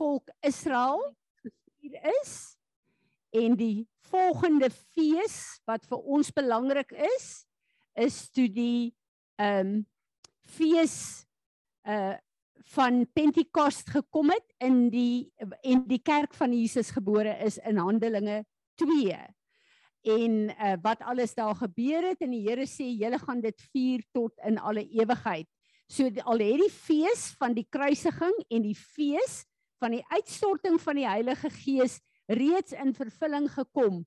volk Israel gestuur is en die volgende fees wat vir ons belangrik is is toe die ehm um, fees uh van Pentekost gekom het in die en die kerk van Jesus gebore is in Handelinge 2. En uh wat alles daar gebeur het en die Here sê julle gaan dit vier tot in alle ewigheid. So die, al het die fees van die kruisiging en die fees van die uitstorting van die Heilige Gees reeds in vervulling gekom.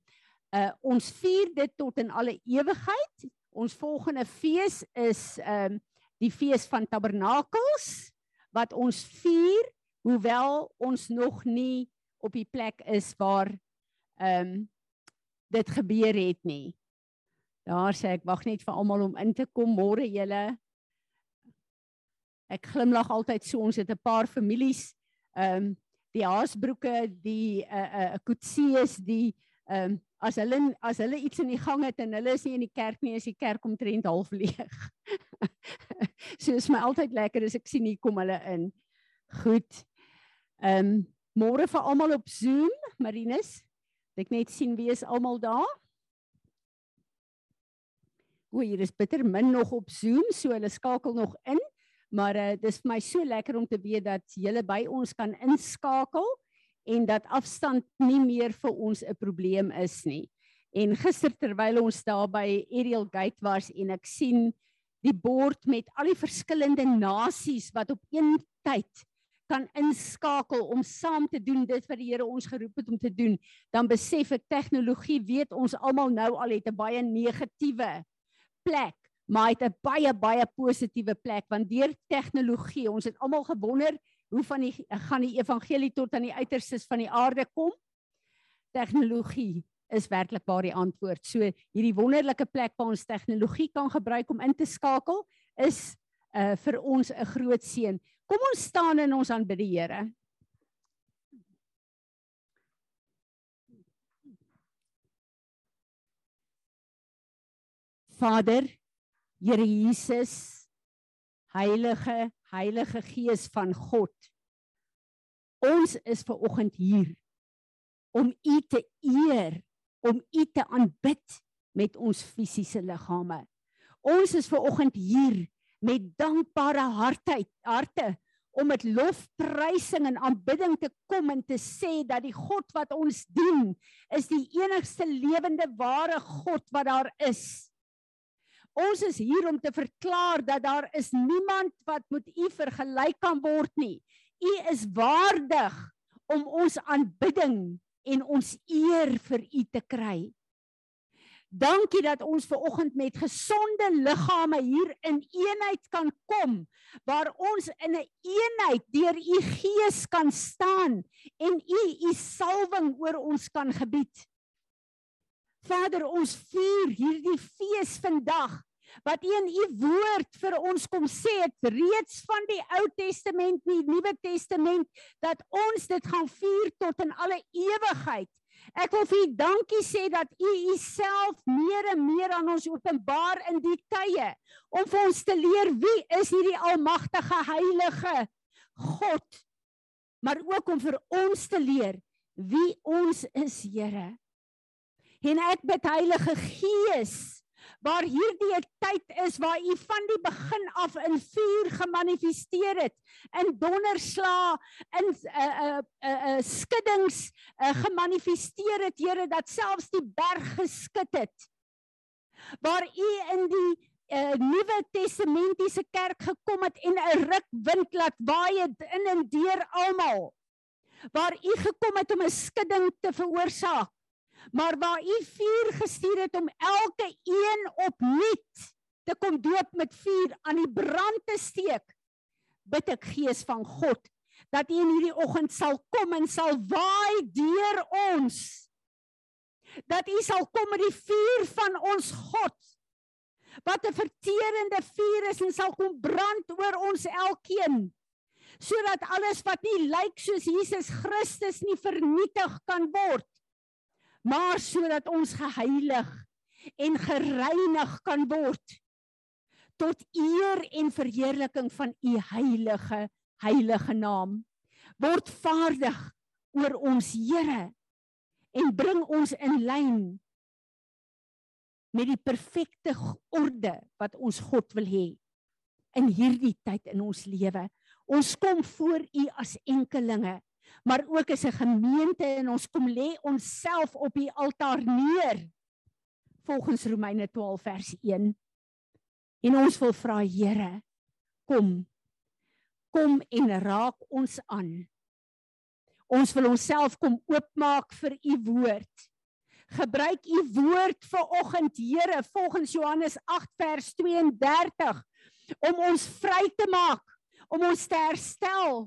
Uh ons vier dit tot in alle ewigheid. Ons volgende fees is ehm um, die fees van tabernakels wat ons vier hoewel ons nog nie op die plek is waar ehm um, dit gebeur het nie. Daar sê ek wag net vir almal om in te kom môre julle. Ek glimlag altyd so ons het 'n paar families ehm um, die Haasbroeke, die uh uh Kutsees, die ehm um, as hulle as hulle iets in die gang het en hulle is nie in die kerk nie, is die kerk omtrent half leeg. so is my altyd lekker as ek sien hier kom hulle in. Goed. Ehm um, môre vir almal op Zoom, Marinus. Ek net sien wie is almal daar. O, hier is bitter min nog op Zoom, so hulle skakel nog in. Maar uh, dis vir my so lekker om te weet dat julle by ons kan inskakel en dat afstand nie meer vir ons 'n probleem is nie. En gister terwyl ons daar by Ariel Gate was en ek sien die bord met al die verskillende nasies wat op een tyd kan inskakel om saam te doen dit wat die Here ons geroep het om te doen, dan besef ek tegnologie weet ons almal nou al het 'n baie negatiewe plek maar het 'n baie baie positiewe plek want deur tegnologie, ons het almal gewonder hoe van die gaan die evangelie tot aan die uiterstes van die aarde kom? Tegnologie is werklik waar die antwoord. So hierdie wonderlike plek waar ons tegnologie kan gebruik om in te skakel is uh vir ons 'n groot seën. Kom ons staan en ons aanbid die Here. Vader, Here Jesus, Heilige, Heilige Gees van God. Ons is ver oggend hier om U te eer, om U te aanbid met ons fisiese liggame. Ons is ver oggend hier met dankbare harte, harte om met lofprysing en aanbidding te kom en te sê dat die God wat ons dien is die enigste lewende ware God wat daar is. Ons is hier om te verklaar dat daar is niemand wat met U vergelyk kan word nie. U is waardig om ons aanbidding en ons eer vir U te kry. Dankie dat ons ver oggend met gesonde liggame hier in eenheid kan kom waar ons in 'n een eenheid deur u gees kan staan en u u salwing oor ons kan gebied. Vader, ons vier hierdie fees vandag wat U in U woord vir ons kom sê het reeds van die Ou Testament en die Nuwe Testament dat ons dit gaan vier tot in alle ewigheid. Ek wil vir U dankie sê dat U Uself meer en meer aan ons openbaar in die tye om vir ons te leer wie is hierdie almagtige heilige God maar ook om vir ons te leer wie ons is Here. En ek bid Heilige Gees waar hierdie 'n tyd is waar u van die begin af in vuur gemanifesteer het in donderslaa in 'n uh, 'n uh, 'n uh, uh, skuddings uh, gemanifesteer het Here dat selfs die berg geskit het. Waar u in die uh, nuwe testamentiese kerk gekom het en 'n rukwind laat waai in en deur almal. Waar u gekom het om 'n skudding te veroorsaak maar waar u vuur gestuur het om elke een opnuut te kom doop met vuur aan die brand te steek bid ek gees van God dat u in hierdie oggend sal kom en sal waai deur ons. Dat u sal kom met die vuur van ons God wat 'n verterende vuur is en sal kom brand oor ons elkeen sodat alles wat nie lyk soos Jesus Christus nie vernietig kan word maar sodat ons geheilig en gereinig kan word tot eer en verheerliking van u heilige heilige naam. word vaardig oor ons Here en bring ons in lyn met die perfekte orde wat ons God wil hê in hierdie tyd in ons lewe. Ons kom voor U as enkelinge, maar ook as 'n gemeente en ons kom lê onsself op die altaar neer volgens Romeine 12 vers 1. En ons wil vra Here, kom. Kom en raak ons aan. Ons wil onsself kom oopmaak vir u woord. Gebruik u woord vir oggend, Here, volgens Johannes 8 vers 32 om ons vry te maak, om ons te herstel,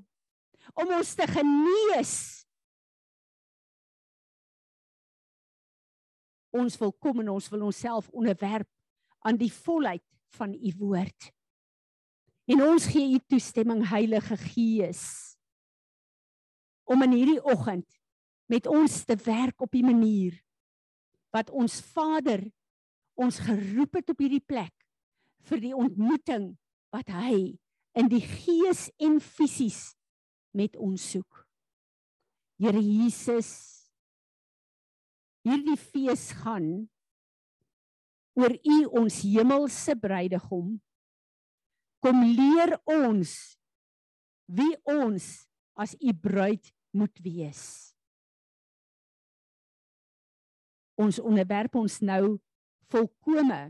om ons te genees. Ons wil kom en ons wil onsself onderwerp aan die volheid van u woord. En ons gee u toestemming Heilige Gees om in hierdie oggend met ons te werk op die manier wat ons Vader ons geroep het op hierdie plek vir die ontmoeting wat hy in die gees en fisies met ons soek. Here Jesus hierdie fees gaan oor u ons hemelse bruidegom kom leer ons wie ons as u bruid moet wees. Ons onderwerp ons nou volkome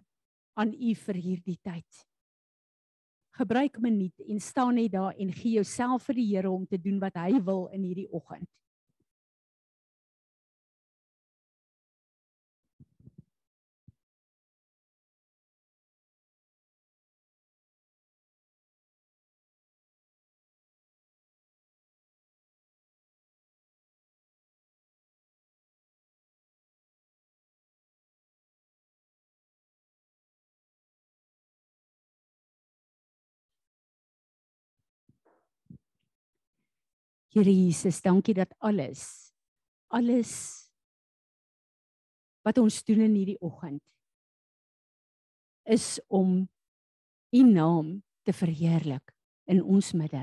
aan u vir hierdie tyd. Gebruik minuut en staan net daar en gee jouself vir die Here om te doen wat hy wil in hierdie oggend. Here Jesus, dankie dat alles alles wat ons doen in hierdie oggend is om u naam te verheerlik in ons midde.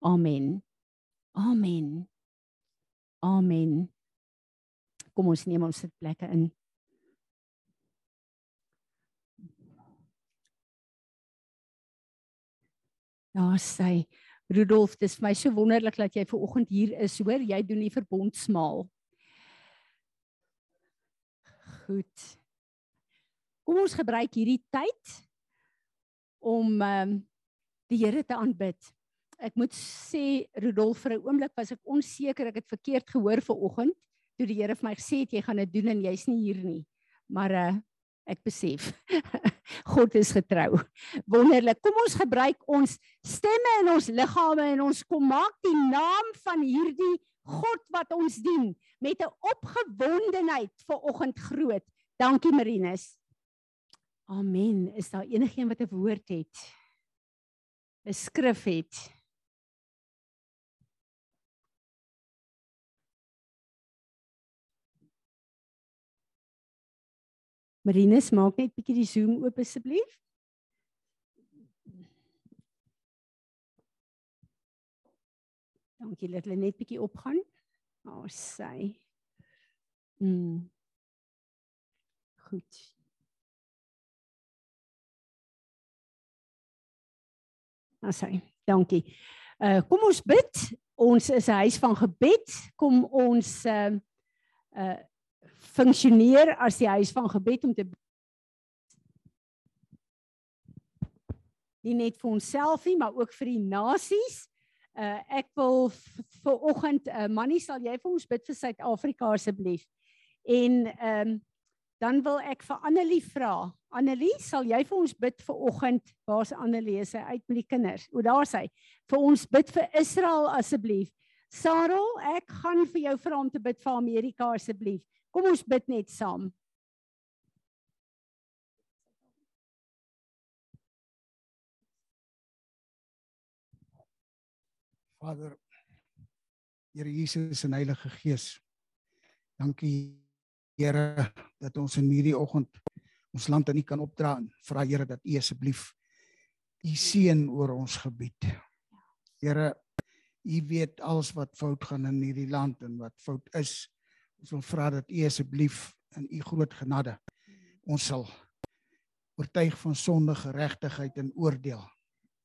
Amen. Amen. Amen. Kom ons neem ons sitplekke in. Daar sê Rudolf, dit is vir my so wonderlik dat jy ver oggend hier is, hoor, jy doen die verbondsmaal. Goed. Kom ons gebruik hierdie tyd om ehm um, die Here te aanbid. Ek moet sê Rudolf vir 'n oomblik was ek onseker ek het verkeerd gehoor ver oggend toe die Here vir my gesê het jy gaan dit doen en jy's nie hier nie. Maar uh ek besef God is getrou. Wonderlik. Kom ons gebruik ons stemme en ons liggame en ons kom maak die naam van hierdie God wat ons dien met 'n opgewondenheid vir oggend groot. Dankie Marinus. Amen. Is daar enigiemand wat 'n woord het? 'n Skrif het? Marinus, maak net bietjie die Zoom oop asseblief. Dankie dat hulle net bietjie opgaan. Daar oh, sy. Mm. Goed. Daar sy. Dankie. Uh kom ons bid. Ons is 'n huis van gebed. Kom ons uh uh funksioneer as die huis van gebed om te nie net vir onsself nie, maar ook vir die nasies. Uh ek wil vir oggend uh Mannie sal jy vir ons bid vir Suid-Afrika asseblief. En ehm um, dan wil ek vir Annelie vra. Annelie, sal jy vir ons bid vir oggend? Waar's Annelie? Sy uit met die kinders. O, daar's hy. Vir ons bid vir Israel asseblief. Sarel, ek gaan vir jou vra om te bid vir Amerika asseblief. Kom ons bid net saam. Vader, Here Jesus en Heilige Gees. Dankie Here dat ons in hierdie oggend ons land aan U kan opdra en vra Here dat U asseblief U seën oor ons gebied. Here, U weet alles wat fout gaan in hierdie land en wat fout is. Ons wil vra dat U asseblief in U groot genade ons sal oortuig van sonde, geregtigheid en oordeel.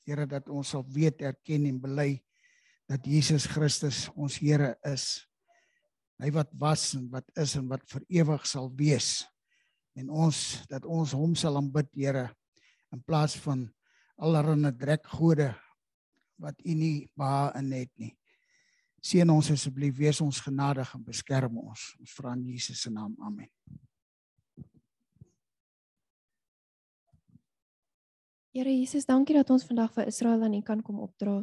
Here dat ons sal weet, erken en bely dat Jesus Christus ons Here is. Hy wat was en wat is en wat vir ewig sal wees. En ons dat ons hom sal aanbid, Here, in plaas van allerlei drekgode wat U nie beha in het nie. Seën ons asseblief, wees ons genadig en beskerm ons. Ons vra in Jesus se naam. Amen. Here Jesus, dankie dat ons vandag vir Israel aan U kan kom opdra.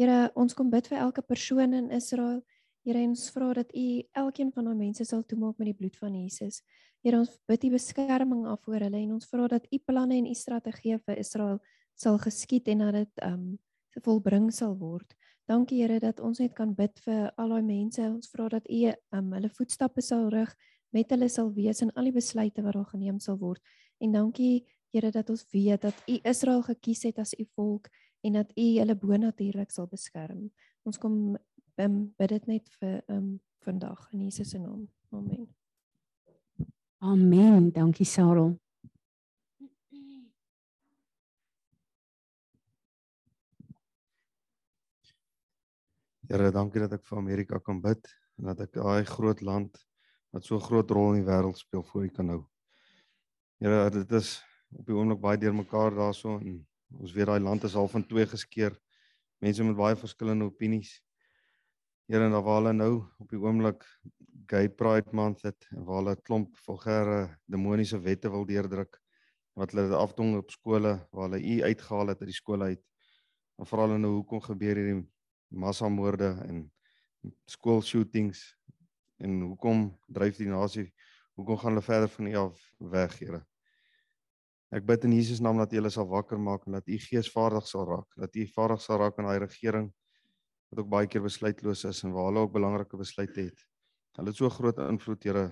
Here, ons kom bid vir elke persoon in Israel. Here, ons vra dat U elkeen van daai mense sal toemaak met die bloed van Jesus. Here, ons bid U beskerming af oor hulle en ons vra dat U planne en U strategie vir Israel sal geskied en dat dit um se volbring sal word. Dankie Here dat ons net kan bid vir al daai mense. Ons vra dat U um hulle voetstappe sal rig, met hulle sal wees in al die besluite wat daar geneem sal word. En dankie Here dat ons weet dat U Israel gekies het as U volk en dat U hulle bonatuurlik sal beskerm. Ons kom um, bid dit net vir um vandag in Jesus se naam. Amen. Amen. Dankie Sarel. Here, dankie dat ek vir Amerika kan bid en dat ek daai groot land wat so 'n groot rol in die wêreld speel voor U kan hou. Here, dit is op die oomblik baie deurmekaar daarso en ons weet daai land is al van twee geskeur. Mense met baie verskillende opinies. Here en daar waar hulle nou op die oomblik Gay Pride Month het en waar hulle klomp vulgêre demoniese wette wil deurdruk wat hulle afdwing op skole waar hulle u uitgehaal het uit die skole uit. En veral nou hoekom gebeur hierdie massamoorde en skool shootings en hoekom dryf die nasie hoekom gaan hulle verder van u af weg, Here? Ek bid in Jesus naam dat U hulle sal wakker maak en dat U gees vaardig sal raak, dat U vaardig sal raak in daai regering wat ook baie keer besluitloos is en waar hulle ook belangrike besluite het. Hulle het so groot invloed, Here,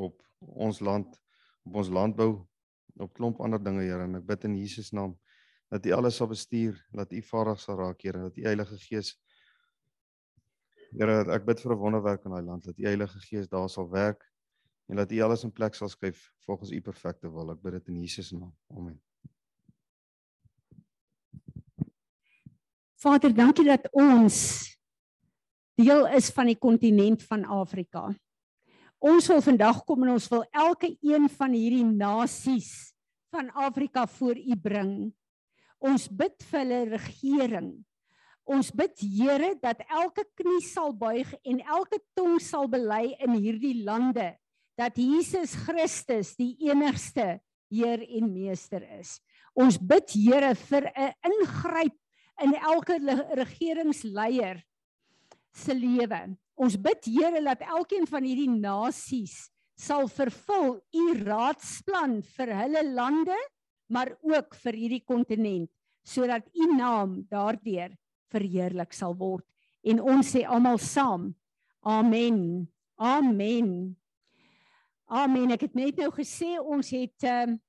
op ons land, op ons landbou, op klomp ander dinge, Here, en ek bid in Jesus naam dat U alles sal bestuur, dat U vaardig sal raak, Here, dat U Heilige Gees Here, ek bid vir 'n wonderwerk in daai land, dat U Heilige Gees daar sal werk en dat U alles in plek sal skuif volgens U perfekte wil. Ek bid dit in Jesus naam. Amen. Vader, dankie dat ons deel is van die kontinent van Afrika. Ons wil vandag kom en ons wil elke een van hierdie nasies van Afrika voor U bring. Ons bid vir hulle regering. Ons bid Here dat elke knie sal buig en elke tong sal bely in hierdie lande dat Jesus Christus die enigste Heer en Meester is. Ons bid Here vir 'n ingryp in elke regeringsleier se lewe. Ons bid Here dat elkeen van hierdie nasies sal vervul u raadsplan vir hulle lande, maar ook vir hierdie kontinent sodat u naam daardeur verheerlik sal word. En ons sê almal saam amen. Amen. Amen. Ek het net nou gesê ons het ehm uh,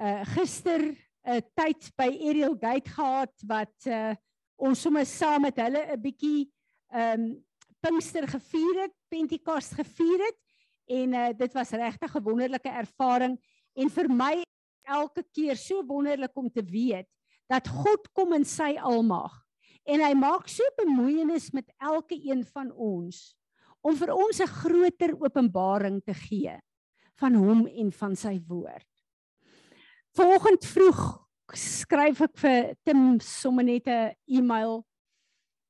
uh, gister 'n uh, tyd by Ariel Gate gehad wat uh, ons sommer saam met hulle 'n bietjie ehm um, Pinkster gevier het, Pentekost gevier het. En uh, dit was regtig 'n wonderlike ervaring. En vir my elke keer so wonderlik om te weet dat God kom in sy almag en hy maak so bemoeienis met elke een van ons om vir ons 'n groter openbaring te gee van hom en van sy woord. Vanoggend vroeg skryf ek vir Tim sommer net 'n e-mail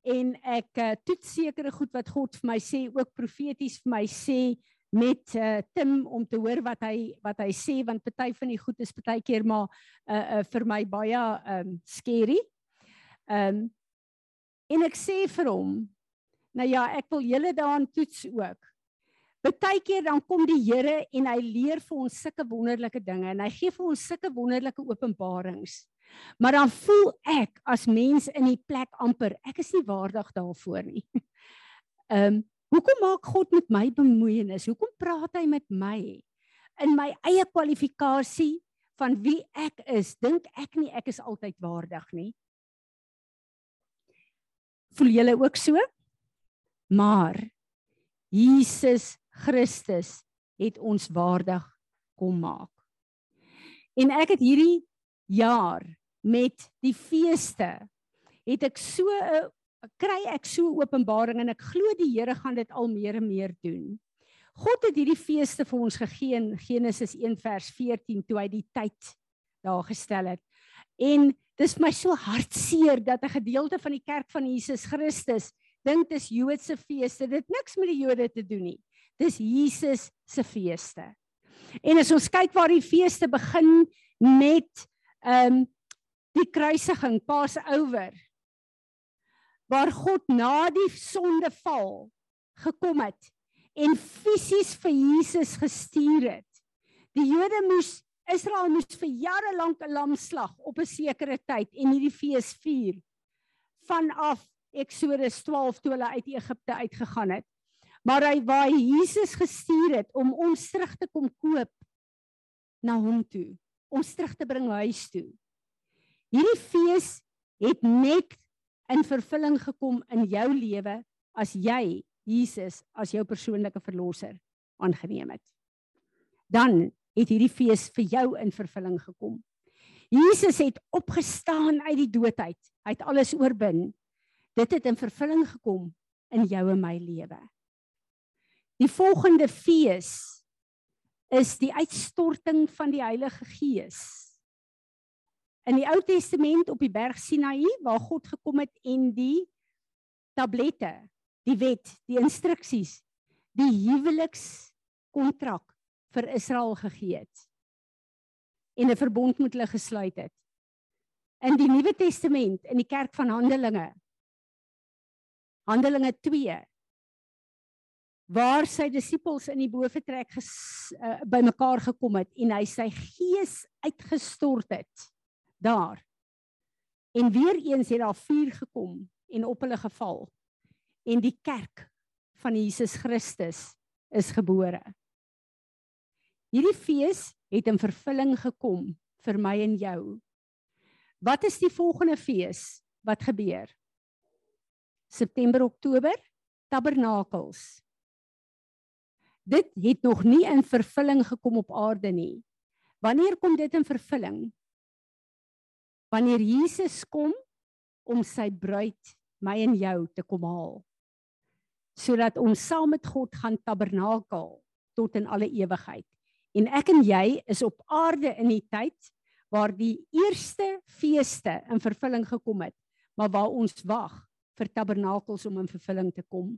en ek uh, toets sekere goed wat God vir my sê, ook profeties vir my sê met uh, Tim om te hoor wat hy wat hy sê want party van die goed is partykeer maar uh, uh, vir my baie um scary. Um en ek sê vir hom nou ja, ek wil julle daaraan toets ook. Partykeer dan kom die Here en hy leer vir ons sulke wonderlike dinge en hy gee vir ons sulke wonderlike openbarings. Maar dan voel ek as mens in die plek amper, ek is nie waardig daarvoor nie. Ehm, um, hoekom maak God met my bemoeienis? Hoekom praat hy met my in my eie kwalifikasie van wie ek is? Dink ek nie ek is altyd waardig nie. Voel julle ook so? Maar Jesus Christus het ons waardig kom maak. En ek het hierdie jaar met die feeste het ek so 'n kry ek so openbaring en ek glo die Here gaan dit al meer en meer doen. God het hierdie feeste vir ons gegee in Genesis 1 vers 14 toe hy die tyd daar gestel het. En dis my so hartseer dat 'n gedeelte van die kerk van Jesus Christus dink dis Joodse feeste. Dit niks met die Jode te doen nie. Dis Jesus se feeste. En as ons kyk waar die feeste begin met ehm um, die kruisiging, Passover. Waar God na die sondeval gekom het en fisies vir Jesus gestuur het. Die Jode moes Israel moes vir jare lank 'n lam slag op 'n sekere tyd en hierdie fees vier vanaf Eksodus 12 toe hulle uit Egipte uitgegaan het. Maar hy waar Jesus gestuur het om ons terug te kom koop na hom toe, ons terug te bring huis toe. Hierdie fees het net in vervulling gekom in jou lewe as jy Jesus as jou persoonlike verlosser aangeneem het. Dan het hierdie fees vir jou in vervulling gekom. Jesus het opgestaan uit die dood uit. Hy het alles oorwin. Dit het in vervulling gekom in jou en my lewe. Die volgende fees is die uitstorting van die Heilige Gees. In die Ou Testament op die berg Sinaï waar God gekom het en die tablette, die wet, die instruksies, die huwelikskontrak vir Israel gegee het en 'n verbond met hulle gesluit het. In die Nuwe Testament in die kerk van Handelinge Handelinge 2 waar sy disippels in die boefretrek uh, bymekaar gekom het en hy sy gees uitgestort het daar. En weer eens het daar vuur gekom en op hulle geval. En die kerk van Jesus Christus is gebore. Hierdie fees het in vervulling gekom vir my en jou. Wat is die volgende fees wat gebeur? September, Oktober, Tabernakels. Dit het nog nie in vervulling gekom op aarde nie. Wanneer kom dit in vervulling? Wanneer Jesus kom om sy bruid, my en jou te kom haal. Sodat ons saam met God gaan tabernakel tot in alle ewigheid. En ek en jy is op aarde in die tyd waar die eerste feeste in vervulling gekom het, maar waar ons wag vir tabernakels om in vervulling te kom.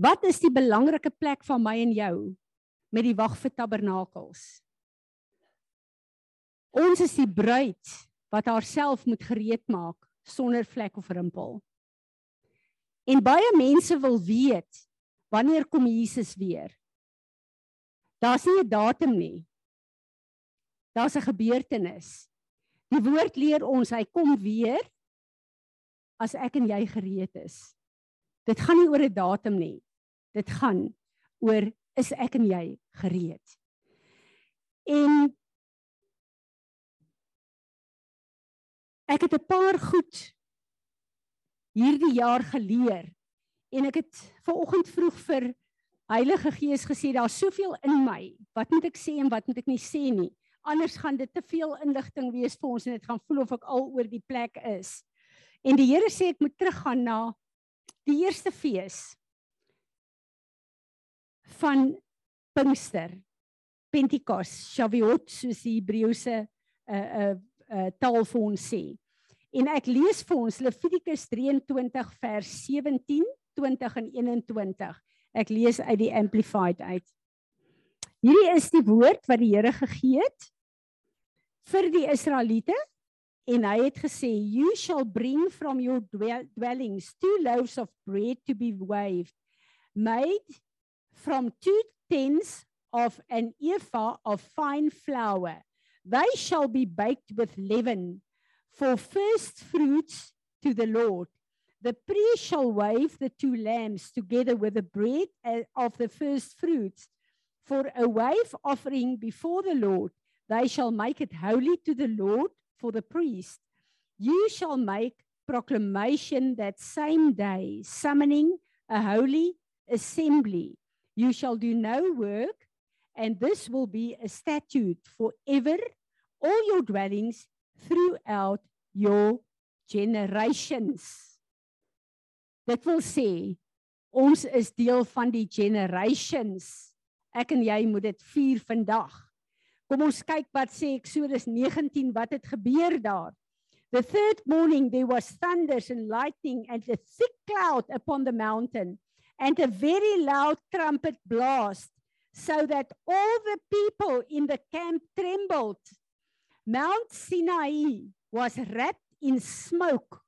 Wat is die belangrike plek van my en jou met die wag vir tabernakels? Ons is die bruid wat haarself moet gereed maak sonder vlek of rimpel. En baie mense wil weet wanneer kom Jesus weer? Daar's nie 'n datum nie. Daar's 'n gebeurtenis. Die woord leer ons hy kom weer as ek en jy gereed is. Dit gaan nie oor 'n datum nie. Dit gaan oor is ek en jy gereed. En ek het 'n paar goed hierdie jaar geleer en ek het ver oggend vroeg vir Heilige Gees gesê daar's soveel in my. Wat moet ek sê en wat moet ek nie sê nie? Anders gaan dit te veel inligting wees vir ons en dit gaan voel of ek al oor die plek is. En die Here sê ek moet teruggaan na die eerste fees van Pinkster, Pentekos, Shavuot soos die Hebreëse 'n uh, 'n uh, uh, taal vir ons sê. En ek lees vir ons Levitikus 23 vers 17, 20 en 21. Ek lees uit die Amplified uit. Hierdie is die woord wat die Here gegee het vir die Israeliete en hy het gesê you shall bring from your dwellings two loaves of bread to be waved made from two tenths of an ephah of fine flour they shall be baked with leaven for first fruits to the lord the priest shall wave the two lambs together with the bread uh, of the first fruits for a wave offering before the lord they shall make it holy to the lord for the priest. You shall make proclamation that same day, summoning a holy assembly. You shall do no work, and this will be a statute forever, all your dwellings throughout your generations. Dit wil sê ons is deel van die generations. Ek en jy moet dit vier vandag. Kom ons kyk wat sê Eksodus 19 wat het gebeur daar. The third morning there was thunders and lightning and a thick cloud upon the mountain and a very loud trumpet blast so that all the people in the camp trembled. Mount Sinai was wrapped in smoke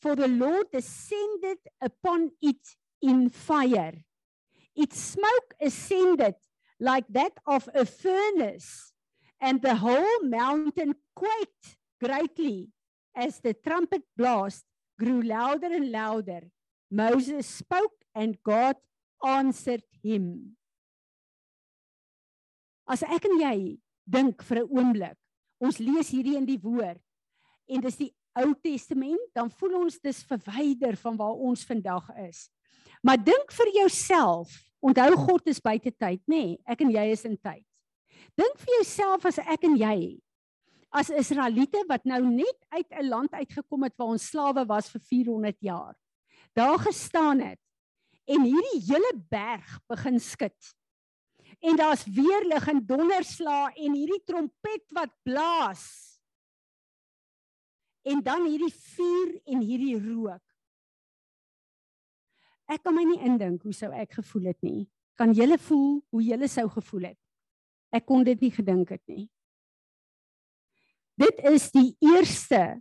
for the Lord descended upon it in fire. Its smoke ascended like that of a furnace, and the whole mountain quaked greatly as the trumpet blast grew louder and louder. Moses spoke, and God answered him. As ek en jy dink vir 'n oomblik, ons lees hierdie in die woord en dis die Ou Testament, dan voel ons dis verwyder van waar ons vandag is. Maar dink vir jouself, onthou God is buite tyd, nê? Nee, ek en jy is in tyd. Dink vir jouself as ek en jy as Israeliete wat nou net uit 'n land uitgekom het waar ons slawe was vir 400 jaar. Daar gestaan het en hierdie hele berg begin skud. En daar's weer lig en donderslae en hierdie trompet wat blaas. En dan hierdie vuur en hierdie rook. Ek kan my nie indink hoe sou ek gevoel het nie. Kan julle voel hoe julle sou gevoel het? Ek kon dit nie gedink het nie. Dit is die eerste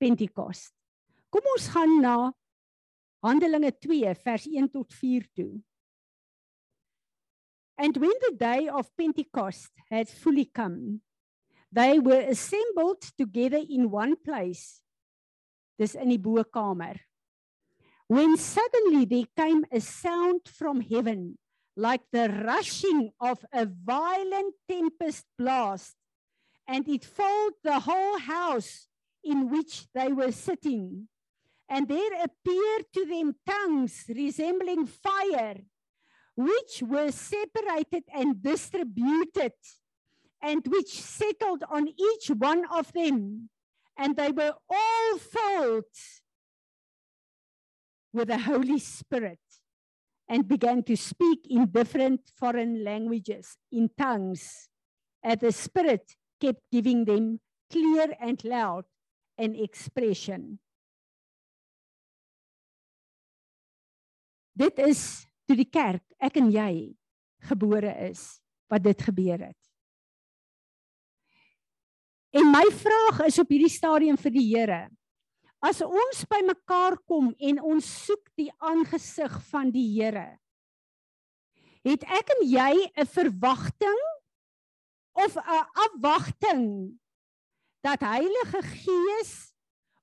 Pentekos. Kom ons gaan na Handelinge 2 vers 1 tot 4 toe. And when the day of Pentecost had fully come, they were assembled together in one place. Dis in die bokamer. When suddenly there came a sound from heaven like the rushing of a violent tempest blast and it filled the whole house in which they were sitting. And there appeared to them tongues resembling fire, which were separated and distributed, and which settled on each one of them. And they were all filled with the Holy Spirit and began to speak in different foreign languages, in tongues, as the Spirit kept giving them clear and loud an expression. Dit is toe die kerk, ek en jy gebore is wat dit gebeur het. En my vraag is op hierdie stadium vir die Here. As ons bymekaar kom en ons soek die aangesig van die Here, het ek en jy 'n verwagting of 'n afwagting dat Heilige Gees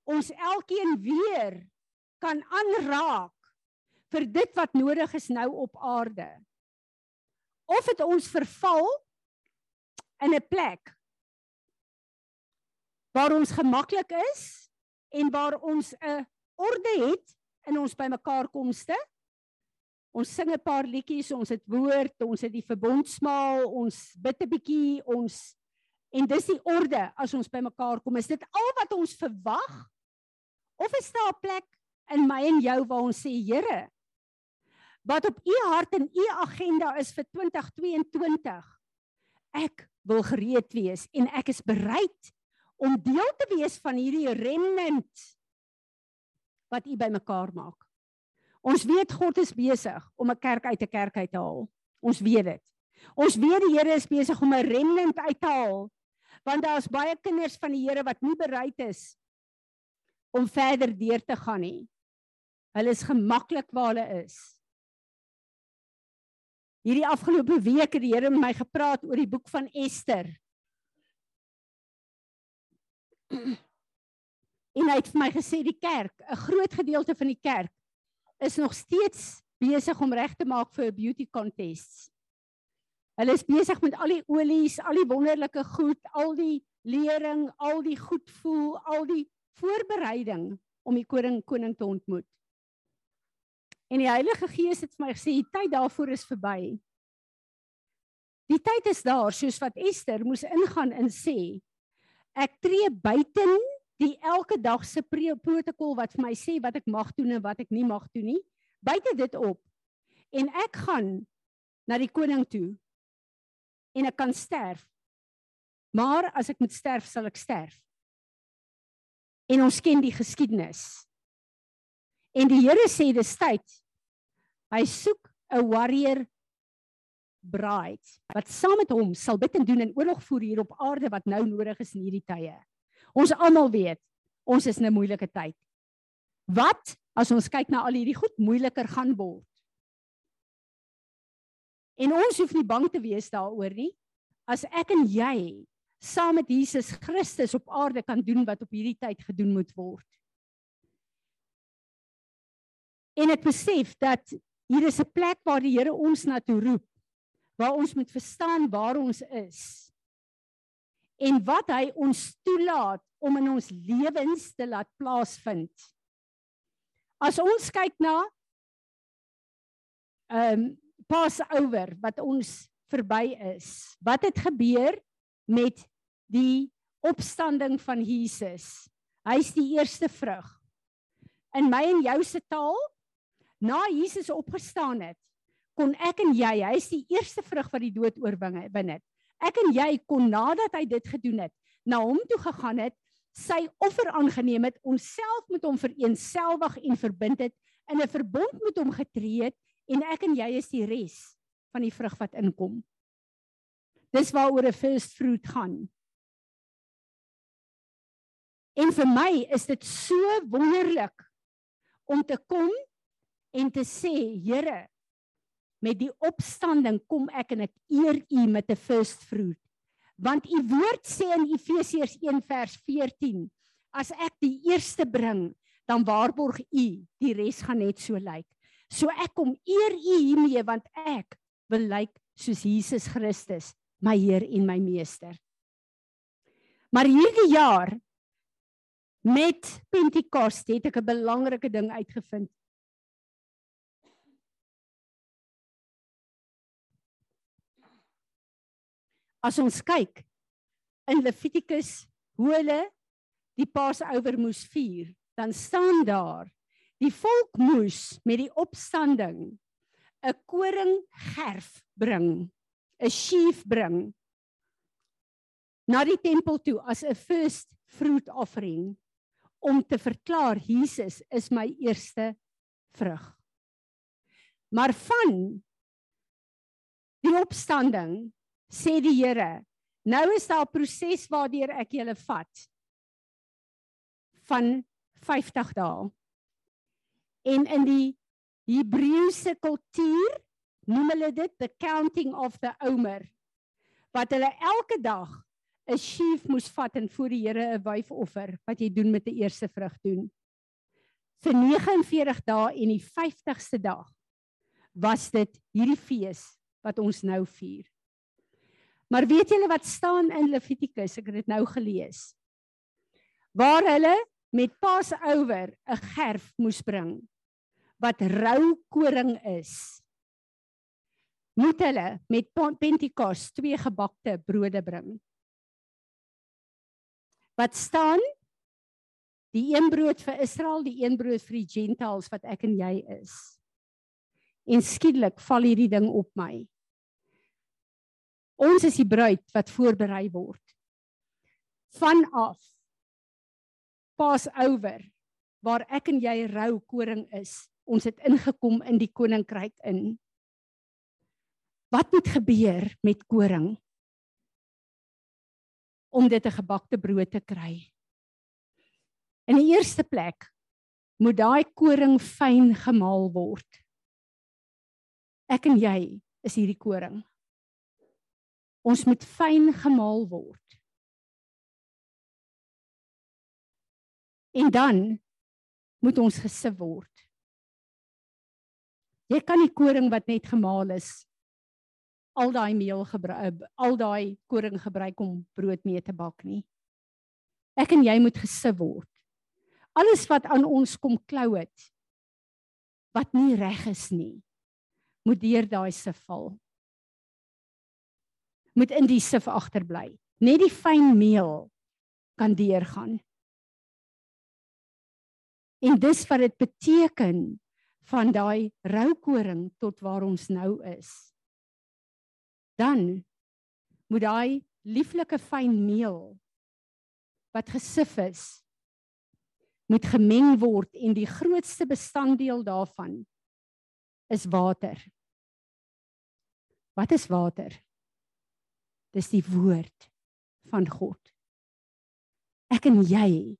ons elkeen weer kan aanraak vir dit wat nodig is nou op aarde. Of het ons verval in 'n plek waar ons gemaklik is en waar ons 'n orde het in ons bymekaar komste Ons sing 'n paar liedjies, ons het woord, ons het die verbondsmaal, ons bid 'n bietjie, ons en dis die orde as ons bymekaar kom. Is dit al wat ons verwag? Of is daar 'n plek in my en jou waar ons sê, Here, wat op u hart en u agenda is vir 2022? Ek wil gereed wees en ek is bereid om deel te wees van hierdie remnant wat u bymekaar maak. Ons weet God is besig om 'n kerk uit 'n kerk uit te haal. Ons weet dit. Ons weet die Here is besig om 'n remnant uit te haal. Want daar's baie kinders van die Here wat nie bereid is om verder deur te gaan nie. Hulle is gemaklik waar hulle is. Hierdie afgelope week het die Here met my gepraat oor die boek van Ester. En hy het vir my gesê die kerk, 'n groot gedeelte van die kerk is nog steeds besig om reg te maak vir 'n beauty contest. Hulle is besig met al die olies, al die wonderlike goed, al die lering, al die goed voel, al die voorbereiding om die koning koning te ontmoet. En die Heilige Gees het vir my gesê die tyd daarvoor is verby. Die tyd is daar soos wat Ester moes ingaan en sê ek tree buiten die elke dag se protokol wat vir my sê wat ek mag doen en wat ek nie mag doen nie. Buite dit op. En ek gaan na die koning toe. En ek kan sterf. Maar as ek moet sterf, sal ek sterf. En ons ken die geskiedenis. En die Here sê dis tyd. Hy soek 'n warrior bride wat saam met hom sal bid en doen en oorlog voer hier op aarde wat nou nodig is in hierdie tye. Ons almal weet, ons is in 'n moeilike tyd. Wat as ons kyk na al hierdie goed moeiliker gaan word? En ons hoef nie bang te wees daaroor nie. As ek en jy saam met Jesus Christus op aarde kan doen wat op hierdie tyd gedoen moet word. En ek besef dat hier is 'n plek waar die Here ons na toe roep, waar ons moet verstaan waar ons is. En wat hy ons toelaat om in ons lewens te laat plaasvind. As ons kyk na ehm um, Passover wat ons verby is. Wat het gebeur met die opstanding van Jesus? Hy's die eerste vrug. In my en jou se taal, na Jesus opgestaan het, kon ek en jy, hy's die eerste vrug wat die dood oorwin het. Ek en jy kon nadat hy dit gedoen het, na hom toe gegaan het, sy offer aangeneem het, onsself met hom vereensgewig en verbind het, in 'n verbond met hom getree het en ek en jy is die res van die vrug wat inkom. Dis waaroor 'n first fruit gaan. En vir my is dit so wonderlik om te kom en te sê, Here, met die opstanding kom ek en ek eer U met 'n first fruit. Want U woord sê in Efesiërs 1 vers 14, as ek die eerste bring, dan waarborg U die res gaan net so lyk. So ek kom eer U hiermee want ek wil lyk soos Jesus Christus, my Heer en my Meester. Maar hierdie jaar met Pentekoste het ek 'n belangrike ding uitgevind. As ons kyk in Levitikus hoe hulle die Paasouer moes vier, dan staan daar die volk moes met die opstanding 'n koringgerf bring, 'n sheaf bring na die tempel toe as 'n first fruit offering om te verklaar Jesus is my eerste vrug. Maar van die opstanding sê die Here, nou is daar 'n proses waardeur ek julle vat van 50 dae. En in die Hebreëse kultuur noem hulle dit the counting of the omer wat hulle elke dag 'n sheaf moes vat en voor die Here 'n wyfoffer wat jy doen met 'n eerste vrug doen. Vir 49 dae en die 50ste dag was dit hierdie fees wat ons nou vier. Maar weet julle wat staan in Levitikus? Ek het dit nou gelees. Waar hulle met Pasouer 'n gerf moes bring wat rou koring is. Moet hulle met Pentekos twee gebakte brode bring wat staan die een brood vir Israel, die een brood vir die Gentiles wat ek en jy is. En skielik val hierdie ding op my. Ons is die bruid wat voorberei word. Vanaf Passover waar ek en jy rou koring is, ons het ingekom in die koninkryk in. Wat moet gebeur met koring? om dit 'n gebakte brood te kry. In die eerste plek moet daai koring fyn gemaal word. Ek en jy is hierdie koring. Ons moet fyn gemaal word. En dan moet ons gesif word. Jy kan nie koring wat net gemaal is al daai meel gebruik eh, al daai koring gebruik om brood mee te bak nie. Ek en jy moet gesif word. Alles wat aan ons kom klou het wat nie reg is nie, moet deur daai sif val. Moet in die sif agterbly. Net die fyn meel kan deurgaan. En dis wat dit beteken van daai roukoring tot waar ons nou is. Dan moet daai lieflike fyn meel wat gesif is moet gemeng word en die grootste bestanddeel daarvan is water. Wat is water? Dis die woord van God. Ek en jy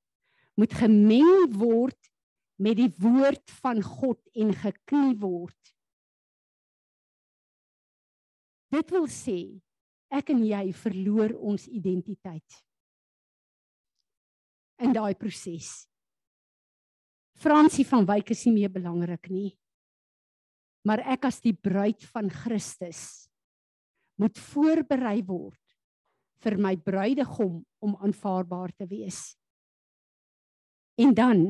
moet gemeng word met die woord van God en geknie word. Dit wil sê ek en jy verloor ons identiteit in daai proses. Fransie van Wyk is nie meer belangrik nie. Maar ek as die bruid van Christus moet voorberei word vir my bruidegom om aanvaarbaar te wees. En dan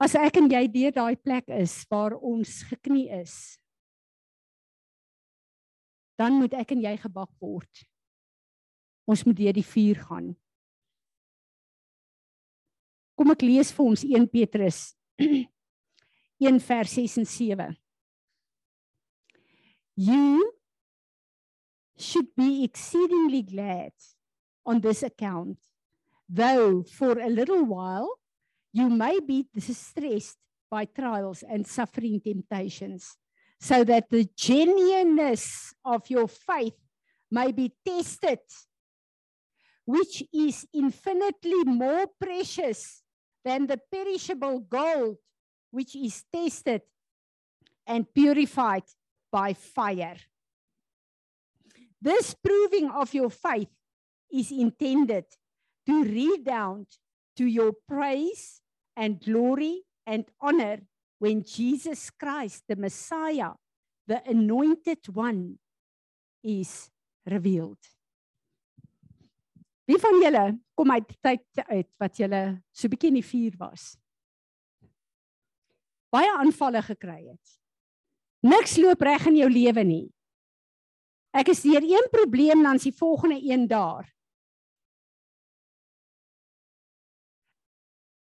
as ek en jy deur daai plek is waar ons geknie is, dan moet ek en jy gebak word. Ons moet deur die vuur gaan. Kom ek lees vir ons 1 Petrus 1 vers 6 en 7. You should be exceedingly glad on this account, though for a little while you may be distressed by trials and suffering temptations, so that the genuineness of your faith may be tested, which is infinitely more precious than the perishable gold which is tested and purified by fire. This proving of your faith is intended to redound to your praise and glory and honor when Jesus Christ, the Messiah, the anointed one, is revealed. Wie van julle kom uit tyd uit wat julle so bietjie in die vuur was? Baie aanvalle gekry het. Niks loop reg in jou lewe nie. Ek is deur een probleem dan is die volgende een daar.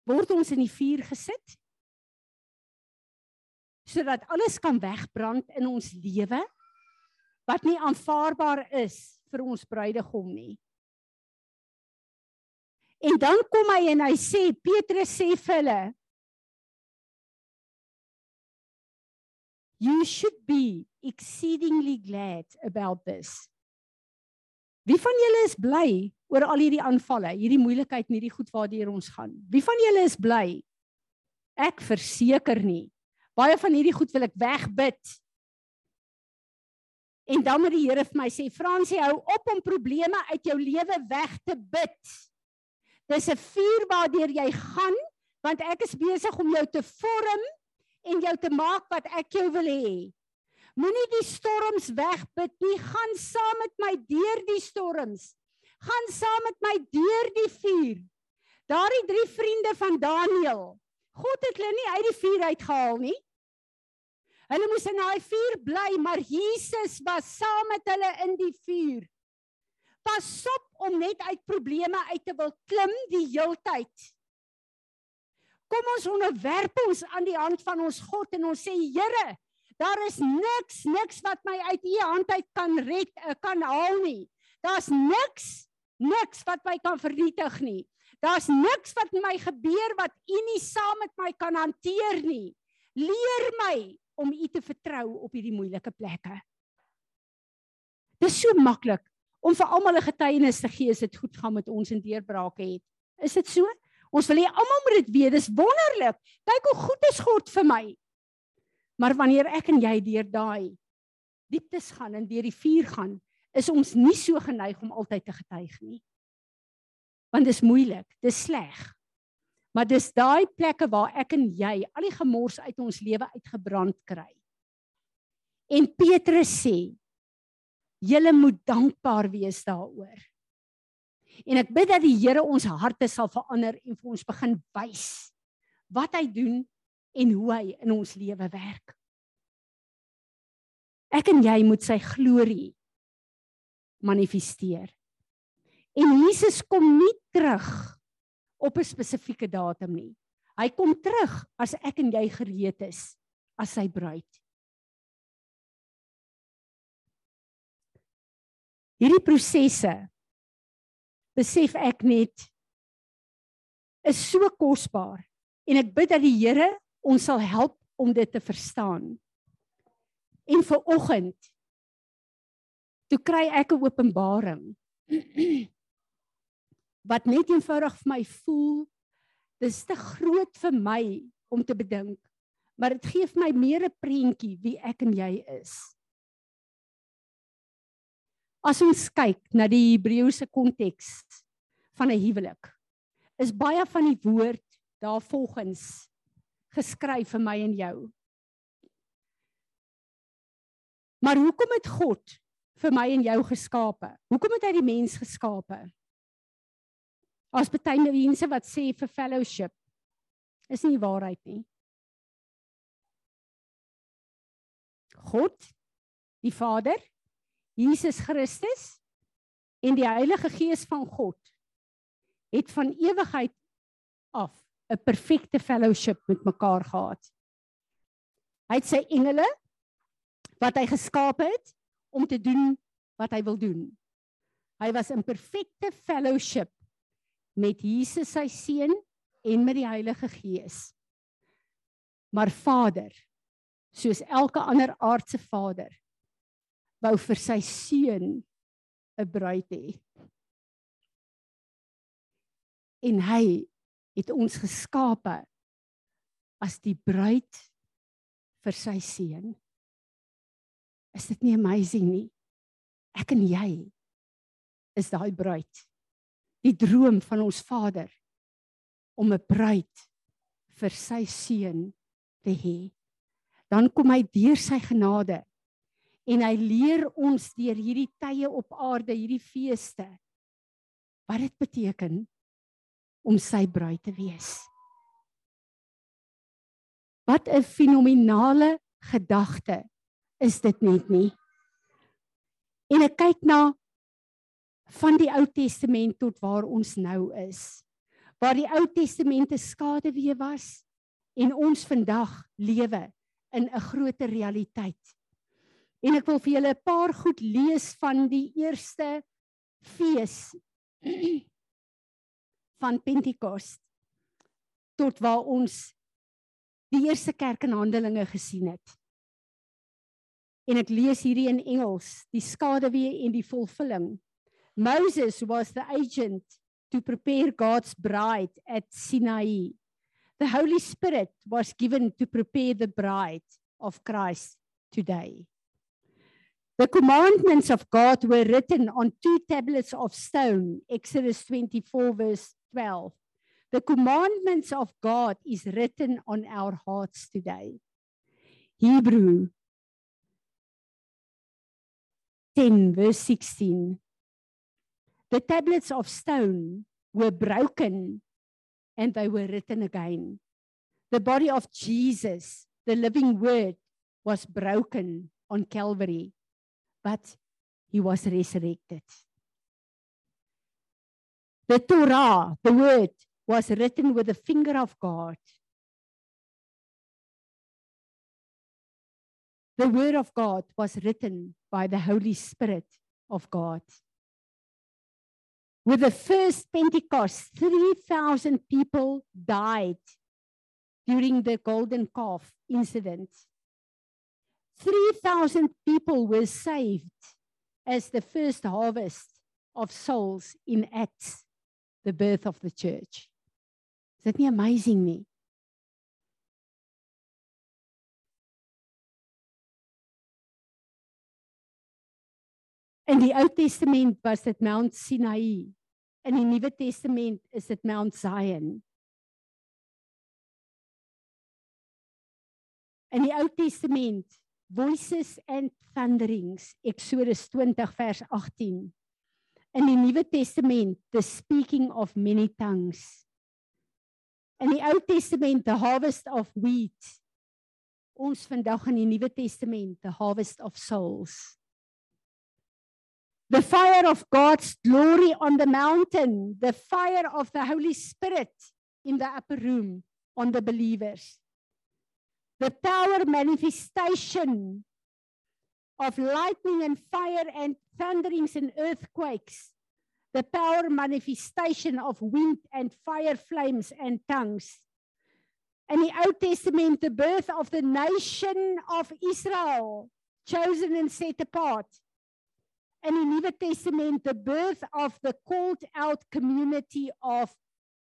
Word ons in die vuur gesit? sodat alles kan wegbrand in ons lewe wat nie aanvaarbaar is vir ons bruidegom nie. En dan kom hy en hy sê Petrus sê vir hulle You should be exceedingly glad about this. Wie van julle is bly oor al hierdie aanvalle, hierdie moeilikheid en hierdie goed waardeur ons gaan? Wie van julle is bly? Ek verseker nie. Baie van hierdie goed wil ek wegbid. En dan moet die Here vir my sê, Fransie, hou op om probleme uit jou lewe weg te bid. Dis 'n vuur waardeur jy gaan want ek is besig om jou te vorm en jou te maak wat ek jou wil hê. Moenie die storms wegbid nie, gaan saam met my deur die storms. Gaan saam met my deur die vuur. Daardie drie vriende van Daniël. God het hulle nie uit die vuur uitgehaal nie. Hulle moes in daai vuur bly, maar Jesus was saam met hulle in die vuur. Pas op om net uit probleme uit te wil klim die heeltyd. Kom ons onderwerp ons aan die hand van ons God en ons sê Here, daar is niks niks wat my uit u hand uit kan red, eh, kan haal nie. Daar's niks niks wat my kan vernietig nie. Daar's niks wat my gebeur wat u nie saam met my kan hanteer nie. Leer my om u te vertrou op hierdie moeilike plekke. Dis so maklik om vir almal 'n getuienis te gee as dit goed gaan met ons en deurbrake het. Is dit so? Ons wil hê almal moet dit weet. Dis wonderlik. Kyk hoe goed is God vir my. Maar wanneer ek en jy deur daai dieptes gaan en deur die vuur gaan, is ons nie so geneig om altyd te getuig nie. Want dit is moeilik, dit is sleg. Maar dis daai plekke waar ek en jy al die gemors uit ons lewe uitgebrand kry. En Petrus sê, Julle moet dankbaar wees daaroor. En ek bid dat die Here ons harte sal verander en vir ons begin wys wat hy doen en hoe hy in ons lewe werk. Ek en jy moet sy glorie manifesteer. En Jesus kom nie terug op 'n spesifieke datum nie. Hy kom terug as ek en jy gereed is as sy bruid. Hierdie prosesse besef ek net is so kosbaar en ek bid dat die Here ons sal help om dit te verstaan. En vir oggend toe kry ek 'n openbaring wat net eenvoudig vir my voel dis te groot vir my om te bedink maar dit gee vir my meer 'n prentjie wie ek en jy is as ons kyk na die Hebreëse konteks van 'n huwelik is baie van die woord daar volgens geskryf vir my en jou. Maar hoekom het God vir my en jou geskape? Hoekom het hy die mens geskape? As baie mense wat sê vir fellowship is nie waarheid nie. God, die Vader, Jesus Christus en die Heilige Gees van God het van ewigheid af 'n perfekte fellowship met mekaar gehad. Hy het sy engele wat hy geskaap het om te doen wat hy wil doen. Hy was in perfekte fellowship met Jesus sy seun en met die Heilige Gees. Maar Vader, soos elke ander aardse vader, wou vir sy seun 'n bruid hê. En hy het ons geskape as die bruid vir sy seun. Is dit nie amazing nie? Ek en jy is daai bruid die droom van ons Vader om 'n bruid vir sy seun te hê. Dan kom hy deur sy genade en hy leer ons deur hierdie tye op aarde, hierdie feeste wat dit beteken om sy bruid te wees. Wat 'n fenominale gedagte is dit net nie. En ek kyk na van die Ou Testament tot waar ons nou is. Waar die Ou Testament 'n skaduwee was en ons vandag lewe in 'n groter realiteit. En ek wil vir julle 'n paar goed lees van die eerste fees van Pentekos tot waar ons die eerste kerk in Handelinge gesien het. En ek lees hierdie in Engels, die skaduwee en die volvulling. Moses was the agent to prepare God's bride at Sinai. The Holy Spirit was given to prepare the bride of Christ today. The commandments of God were written on two tablets of stone, Exodus 24, verse 12. The commandments of God is written on our hearts today. Hebrew 10, verse 16. The tablets of stone were broken and they were written again. The body of Jesus, the living word, was broken on Calvary, but he was resurrected. The Torah, the word, was written with the finger of God. The word of God was written by the Holy Spirit of God. With the first Pentecost, 3,000 people died during the golden calf incident. 3,000 people were saved as the first harvest of souls in Acts, the birth of the church. Is that amazing nie? In die Ou Testament was dit Mount Sinai. and In die Nuwe Testament is dit Mount Zion. In die Ou Testament, voices and thunderings, Exodus 20 vers 18. in die Nuwe Testament the speaking of many tongues. In die Ou Testament the harvest of wheat. Ons vandag in die Nuwe Testament the harvest of souls. The fire of God's glory on the mountain, the fire of the Holy Spirit in the upper room on the believers. The power manifestation of lightning and fire and thunderings and earthquakes. The power manifestation of wind and fire flames and tongues. In the Ou Testament, the birth of the nation of Israel, chosen and set apart. In the Nuwe Testament, the birth of the called out community of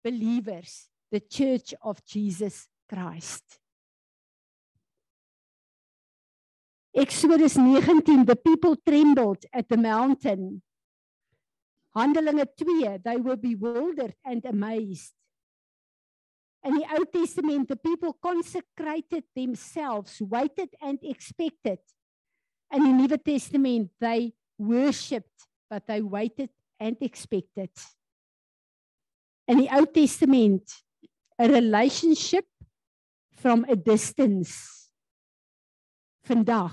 believers, the church of Jesus Christ. Exodus 19 the people trembled at the mountain. Handelinge 2 they were bewildered and amazed. In die Ou Testament the people consecrated themselves, waited and expected. In die Nuwe Testament they worshipped but they waited and expected. In die Ou Testament a relationship from a distance vandag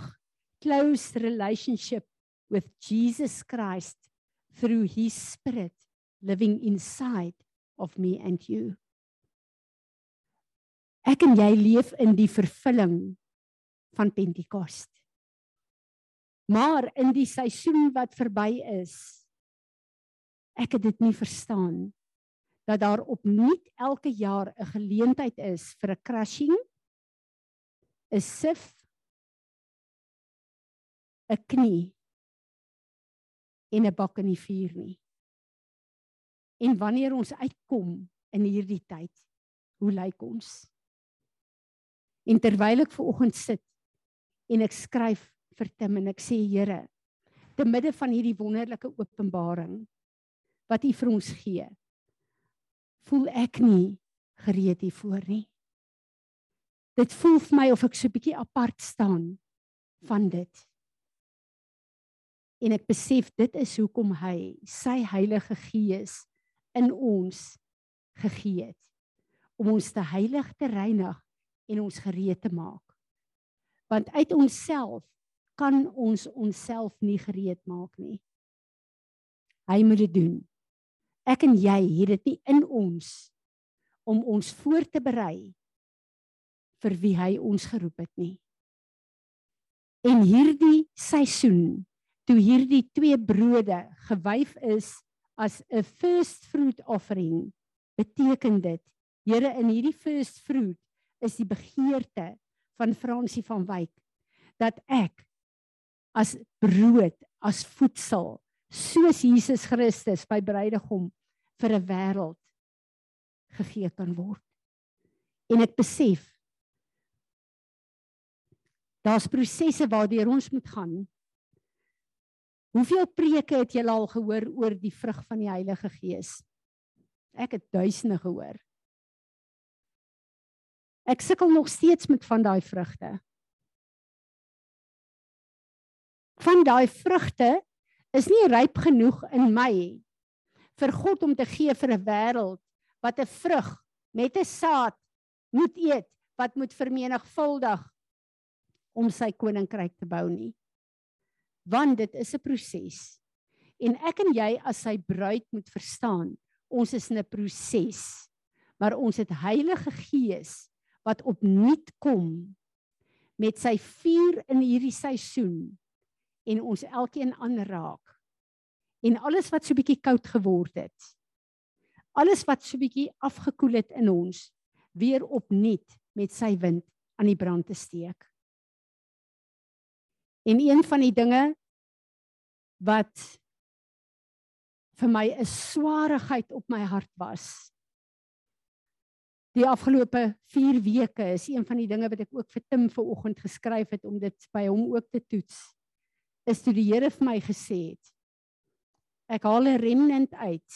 close relationship with Jesus Christ through his spirit living inside of me and you. Ek en jy leef in die vervulling van Pentekos. Maar in die seisoen wat verby is, ek het dit nie verstaan dat daar opnuut elke jaar 'n geleentheid is vir 'n crushing, 'n sif 'n knie en 'n bak in die vuur nie. En wanneer ons uitkom in hierdie tyd, hoe lyk ons? En terwyl ek ver oggend sit en ek skryf vir Tim en ek sê Here, te midde van hierdie wonderlike openbaring wat U vir ons gee, voel ek nie gereed hiervoor nie. Dit voel vir my of ek so 'n bietjie apart staan van dit en ek besef dit is hoekom hy sy Heilige Gees in ons gegee het om ons te heilig te reinig en ons gereed te maak. Want uit onsself kan ons onsself nie gereed maak nie. Hy moet dit doen. Ek en jy het dit nie in ons om ons voor te berei vir wie hy ons geroep het nie. En hierdie seisoen toe hierdie twee brode gewyf is as 'n first fruit offering beteken dit Here in hierdie first fruit is die begeerte van Fransie van Wyk dat ek as brood as voedsel soos Jesus Christus by bruidegom vir 'n wêreld gegee kan word. En ek besef daar's prosesse waardeur ons moet gaan Hoeveel preke het julle al gehoor oor die vrug van die Heilige Gees? Ek het duisende gehoor. Ek sukkel nog steeds met van daai vrugte. Van daai vrugte is nie ryp genoeg in my vir God om te gee vir 'n wêreld wat 'n vrug met 'n saad moet eet wat moet vermenigvuldig om sy koninkryk te bou nie want dit is 'n proses. En ek en jy as sy bruid moet verstaan, ons is in 'n proses. Maar ons het Heilige Gees wat opnuut kom met sy vuur in hierdie seisoen en ons elkeen aanraak. En alles wat so bietjie koud geword het. Alles wat so bietjie afgekoel het in ons weer opnuut met sy wind aan die brand te steek. En een van die dinge wat vir my 'n swaarigheid op my hart was. Die afgelope 4 weke is een van die dinge wat ek ook vir Tim vanoggend geskryf het om dit by hom ook te toets. Is toe die Here vir my gesê het: Ek haal 'n remnant uit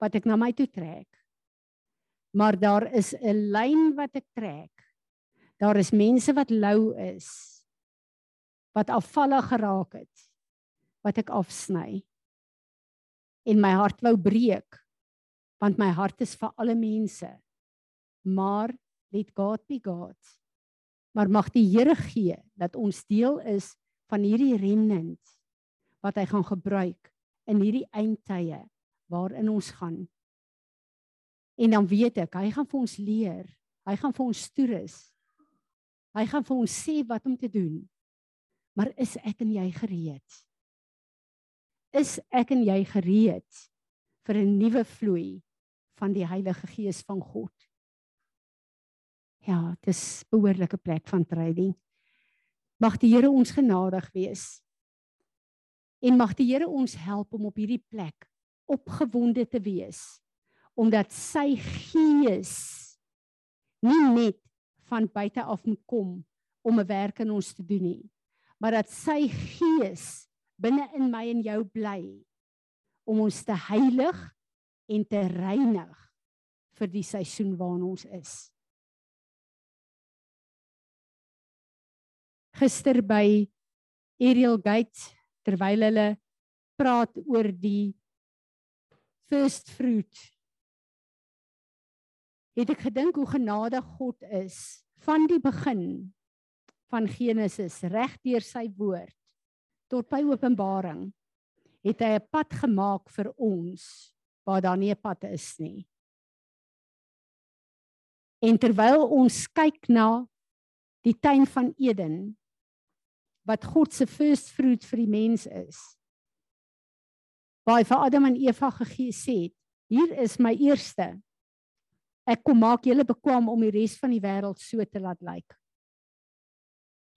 wat ek na my toe trek. Maar daar is 'n lyn wat ek trek. Daar is mense wat lou is wat afvallig geraak het wat ek afsny. en my hart wou breek want my hart is vir alle mense. Maar let God be God. Maar mag die Here gee dat ons deel is van hierdie remnant wat hy gaan gebruik in hierdie eindtye waarin ons gaan. En dan weet ek, hy gaan vir ons leer. Hy gaan vir ons toerus. Hy gaan vir ons sê wat om te doen. Maar is ek en jy gereed? Is ek en jy gereed vir 'n nuwe vloei van die Heilige Gees van God? Ja, dis behoorlike plek van training. Mag die Here ons genadig wees. En mag die Here ons help om op hierdie plek opgewonde te wees omdat sy gees nie net van buite af moet kom om 'n werk in ons te doen nie maar dat sy gees binne in my en jou bly om ons te heilig en te reinig vir die seisoen waarin ons is gister by Ariel Gate terwyl hulle praat oor die first fruit. Het ek gedink hoe genadig God is van die begin van Genesis reg deur sy woord tot by Openbaring het hy 'n pad gemaak vir ons waar daar nie 'n pad is nie. En terwyl ons kyk na die tuin van Eden wat God se first fruit vir die mens is, waar hy vir Adam en Eva gegee sê het, hier is my eerste. Ek kom maak julle bekwam om die res van die wêreld so te laat lyk.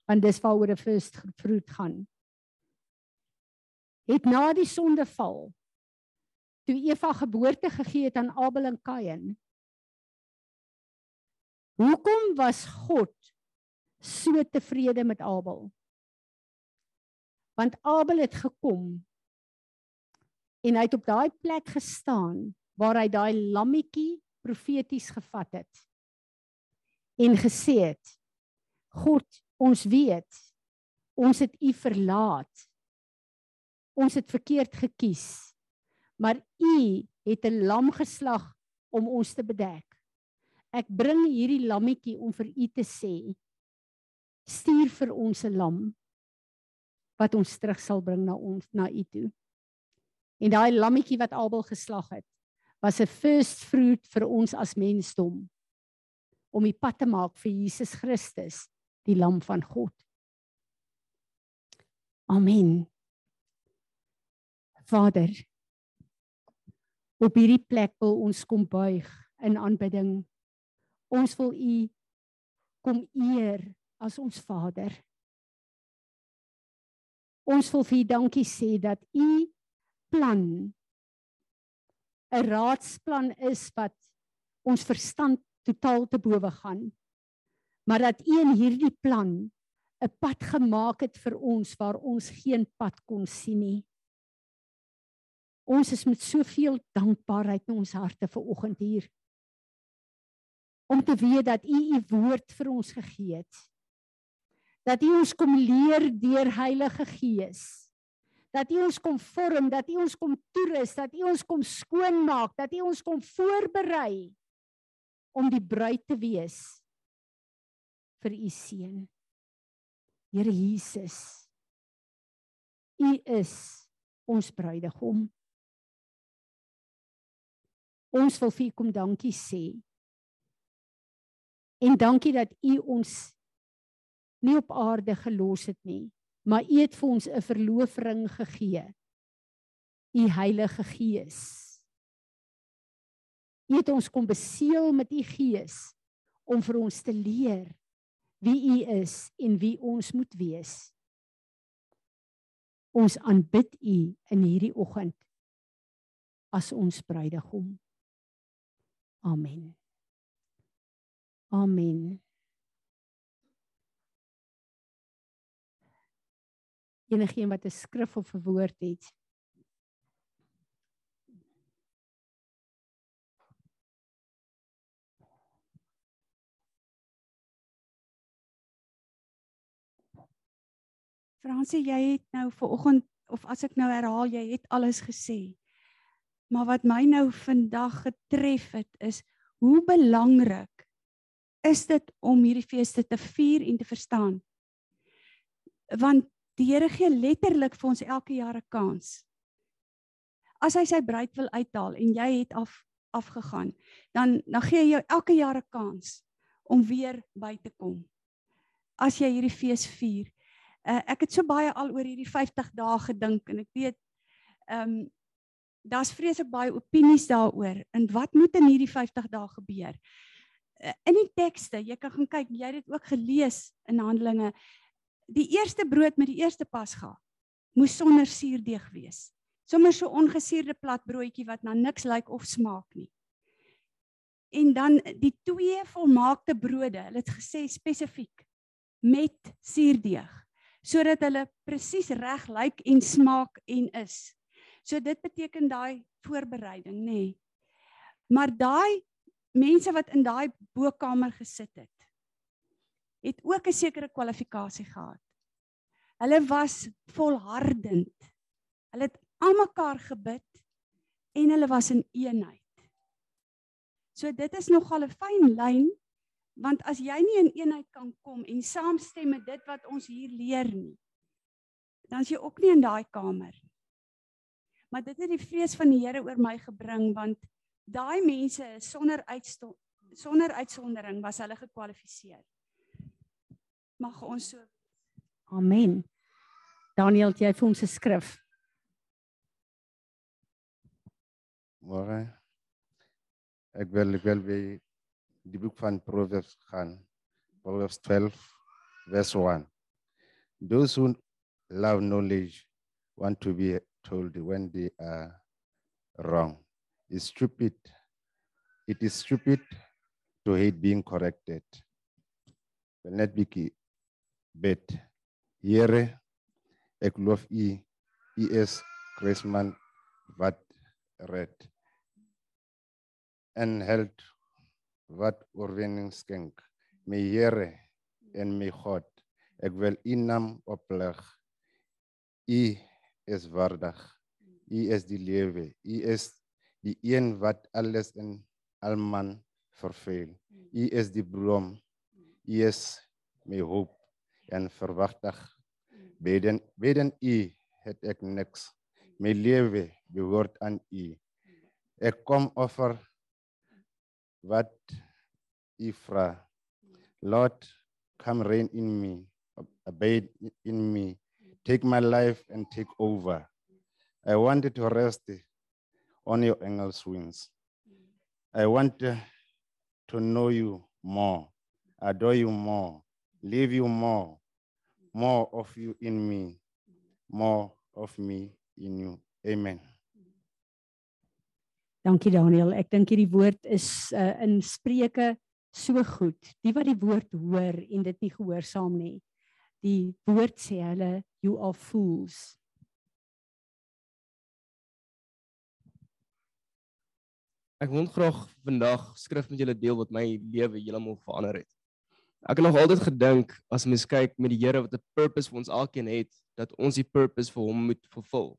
Want dis waaroor 'n first fruit gaan. Het na die sondeval toe Eva geboorte gegee het aan Abel en Kain. Hoekom was God so tevrede met Abel? Want Abel het gekom en hy het op daai plek gestaan waar hy daai lammetjie profeties gevat het en gesê het God ons weet ons het u verlaat ons het verkeerd gekies maar u het 'n lam geslag om ons te bedek ek bring hierdie lammetjie om vir u te sê stuur vir ons 'n lam wat ons terug sal bring na ons na u toe En daai lammetjie wat Abel geslag het, was 'n first fruit vir ons as mensdom om die pad te maak vir Jesus Christus, die lam van God. Amen. Vader, op hierdie plek wil ons kom buig in aanbidding. Ons wil U kom eer as ons Vader. Ons wil vir U dankie sê dat U plan 'n raadsplan is wat ons verstand totaal te bowe gaan. Maar dat U in hierdie plan 'n pad gemaak het vir ons waar ons geen pad kon sien nie. Ons is met soveel dankbaarheid in ons harte ver oggend hier om te weet dat U U woord vir ons gegee het. Dat U ons kom leer deur Heilige Gees dat U ons kom vorm, dat U ons kom toerus, dat U ons kom skoonmaak, dat U ons kom voorberei om die bruid te wees vir U seun. Here Jesus. U is ons bruidegom. Ons wil vir U kom dankie sê. En dankie dat U ons nie op aarde gelos het nie, maar U het vir ons 'n verloofring gegee. U Heilige Gees. U het ons kom beseël met U Gees om vir ons te leer wie U is en wie ons moet wees. Ons aanbid U in hierdie oggend as ons bruidegom. Amen. Amen. enigeen wat 'n skrif of 'n woord het. Fransie, jy het nou ver oggend of as ek nou herhaal, jy het alles gesê. Maar wat my nou vandag getref het is hoe belangrik is dit om hierdie feeste te vier en te verstaan. Want die Here gee letterlik vir ons elke jaar 'n kans. As hy sy bruid wil uithaal en jy het af afgegaan, dan dan gee hy jou elke jaar 'n kans om weer by te kom. As jy hierdie fees vier. Uh, ek het so baie al oor hierdie 50 dae gedink en ek weet ehm um, daar's vreeslik baie opinies daaroor en wat moet in hierdie 50 dae gebeur? Uh, in die tekste, jy kan gaan kyk, jy het dit ook gelees in Handelinge. Die eerste brood met die eerste Pasga moes sonder suurdeeg wees sommer so ongesuurde plat broodjie wat na niks lyk of smaak nie. En dan die twee volmaakte brode, hulle het gesê spesifiek met suurdeeg sodat hulle presies reg lyk en smaak en is. So dit beteken daai voorbereiding, nê. Nee. Maar daai mense wat in daai bokkamer gesit het, het ook 'n sekere kwalifikasie gehad. Hulle was volhardend. Hulle het almekaar gebid en hulle was in eenheid. So dit is nogal 'n fyn lyn want as jy nie in eenheid kan kom en saamstem met dit wat ons hier leer nie, dan is jy ook nie in daai kamer nie. Maar dit het die vrees van die Here oor my gebring want daai mense sonder sonder uitsondering was hulle gekwalifiseer. Mag ons so Amen. Daniel, jy het vir ons 'n skrif. Môre. Ek wil ek wil by die boek van Proverbs gaan. Proverbs 12 verse 1. Those who love knowledge want to be told when they are wrong. It's stupid. It is stupid to hate being corrected. Net bietjie bid. Here, ek loof U. U is Christman wat red en held wat oorwinning skenk. My Here en my God, ek wil U naam oplig. Is waardig. U is die lewe. U is die een wat alles in alman vervul. U is die bron. U is my hoop en verwagtig. Beden beden U het ek niks. My lewe behoort aan U. Ek kom offer wat u vra. Lord, come reign in me, abide in me. Take my life and take over. I want to rest on your angel's wings. I want to know you more, adore you more, live you more, more of you in me, more of me in you. Amen. Dankie Daniel. Ek dink hierdie woord is uh, in Spreuke so goed. Die wat die woord hoor en dit nie gehoorsaam nie. Die woord sê hulle you are fools. Ek wil graag vandag skrif met julle deel wat my lewe heeltemal verander het. Ek het nog altyd gedink as mens kyk met die Here wat 'n purpose vir ons alkeen het, dat ons die purpose vir hom moet vervul.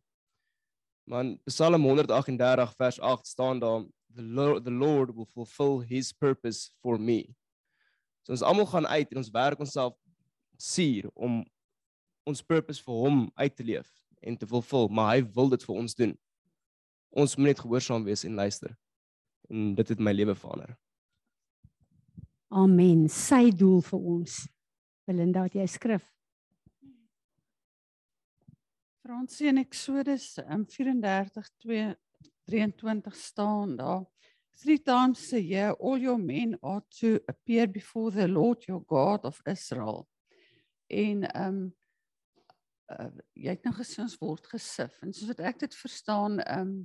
Man Psalm 138 vers 8 staan daar the Lord, the Lord will fulfill his purpose for me. So ons almal gaan uit en ons werk onsself suur om ons purpose vir hom uit te leef en te vervul, maar hy wil dit vir ons doen. Ons moet net gehoorsaam wees en luister. En dit het my lewe verander. Amen. Sy doel vir ons. Belinda, het jy skrif? Frans in Exodus um, 34 2 23 staan daar. Three times a year all your men are to appear before the Lord your God of Israel. En ehm um, uh, jy het nou gesê ons word gesif en soos wat ek dit verstaan ehm um,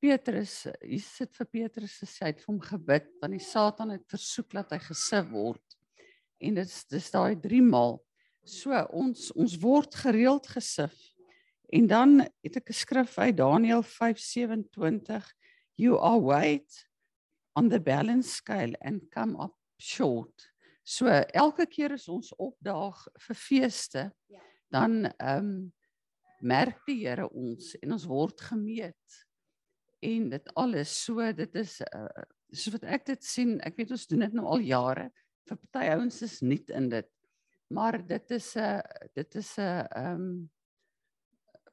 Petrus, hy sit vir Petrus se sy het vir hom gebid want die Satan het versoek dat hy gesif word. En dit is dis daai 3 maal So ons ons word gereeld gesif. En dan het ek 'n skrif uit Daniël 5:27 You are weight on the balance scale and come up short. So elke keer as ons opdaag vir feeste, ja. Dan ehm um, merk die Here ons en ons word gemeet. en dit alles so dit is uh, soos wat ek dit sien ek weet ons doen dit nou al jare vir party ouens is nie in dit maar dit is 'n uh, dit is 'n uh, ehm um,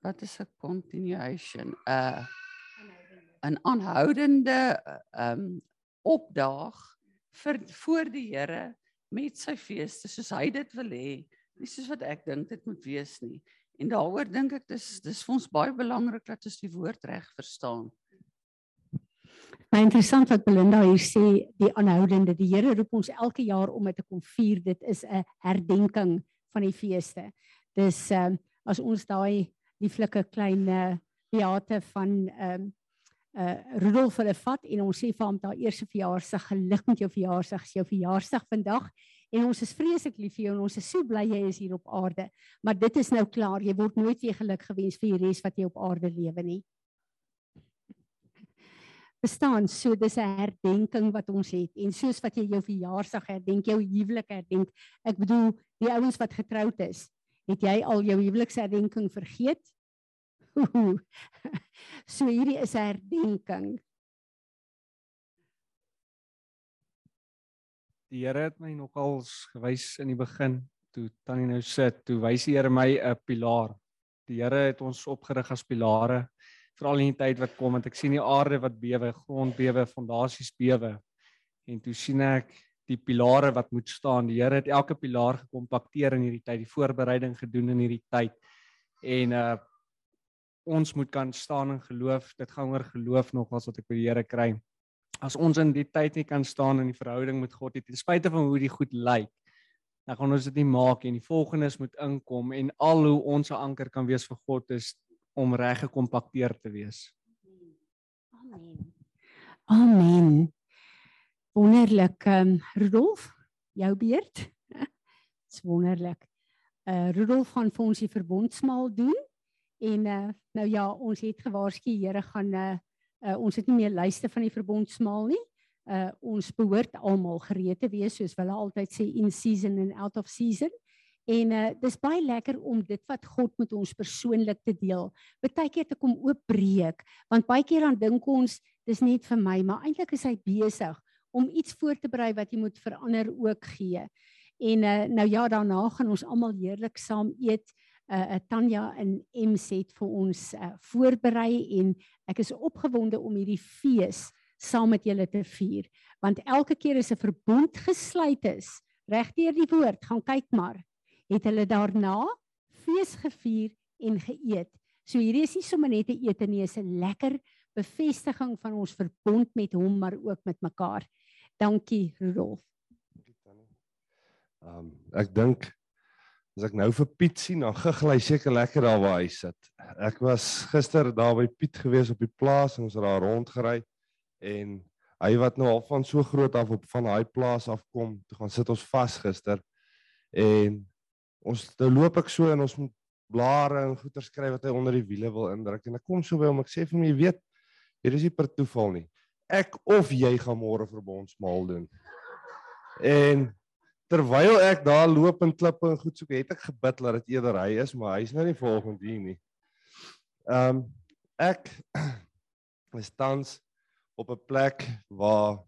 wat is 'n continuation 'n uh, 'n aanhoudende ehm um, opdaag vir voor die Here met sy feeste soos hy dit wil hê nie soos wat ek dink dit moet wees nie En daaroor dink ek dis dis vir ons baie belangrik dat ons die woord reg verstaan. Maar interessant wat Belinda hier sê, die aanhoudende, die Here roep ons elke jaar om dit te kom vier. Dit is 'n herdenking van die feeste. Dis ehm um, as ons daai lieflike klein uh, beate van ehm um, uh Rudolf hulle vat en ons sê vir hom daar eerste verjaarsdag geluk met jou verjaarsdag, jou verjaarsdag vandag en ons is vreeslik lief vir jou en ons is so bly jy is hier op aarde. Maar dit is nou klaar. Jy word nooit weer geluk gewens vir die res wat jy op aarde lewe nie. Bestaan so dis 'n herdenking wat ons het en soos wat jy jou verjaarsdag herdenk, jou huwelik herdenk. Ek bedoel die ouens wat getroud is, het jy al jou huweliksherdenking vergeet? so hierdie is 'n herdenking. Die Here het my nogals gewys in die begin toe tannie nou sit, toe wys die Here my 'n pilaar. Die Here het ons opgerig as pilare veral in die tyd wat kom want ek sien die aarde wat bewe, grond bewe, fondasies bewe. En toe sien ek die pilare wat moet staan. Die Here het elke pilaar gekompakteer in hierdie tyd, die voorbereiding gedoen in hierdie tyd. En uh ons moet kan staan in geloof. Dit gaan oor geloof nogals wat ek by die Here kry as ons in die tyd nie kan staan in die verhouding met God nie, ten spyte van hoe die goed lyk, dan gaan ons dit nie maak en die volgendes moet inkom en al hoe ons 'n anker kan wees vir God is om reg gekompakteer te wees. Amen. Amen. Wonderlik, um, Rudolf, jou beurt. Dit's wonderlik. Uh Rudolf gaan vir ons die verbondsmaal doen en uh nou ja, ons het gewaarsku Here gaan uh Uh, ons het nie meer lyste van die verbondsmaal nie. Uh ons behoort almal gereed te wees soos hulle altyd sê in season and out of season. En uh dis baie lekker om dit wat God met ons persoonlik te deel. Partykeer te kom oopbreek, want baie keer dan dink ons dis net vir my, maar eintlik is hy besig om iets voor te berei wat jy moet verander ook gee. En uh nou ja, daarna gaan ons almal heerlik saam eet uh, Tanya in het vir ons uh, voorberei en ek is opgewonde om hierdie fees saam met julle te vier want elke keer as 'n verbond gesluit is regdeur die woord gaan kyk maar het hulle daarna fees gevier en geëet. So hierdie is nie sommer net 'n ete nie is 'n lekker bevestiging van ons verbond met hom maar ook met mekaar. Dankie Ehm um, ek dink As ek nou vir Piet sien, dan giggel hy seker lekker daar waar hy sit. Ek was gister daar by Piet gewees op die plaas en ons het daar rondgery en hy wat nou al van so groot af op van daai plaas af kom, toe gaan sit ons vas gister. En ons nou loop ek so en ons moet blare en goeder skryf wat hy onder die wiele wil indruk en ek kom so by hom ek sê vir hom jy weet hier is nie per toeval nie. Ek of jy gaan môre verbondsmaal doen. En terwyl ek daar loop en klippe en goed soek, het ek gebid dat dit eerder hy is, maar hy's nou nie volgens hier nie. Ehm um, ek is tans op 'n plek waar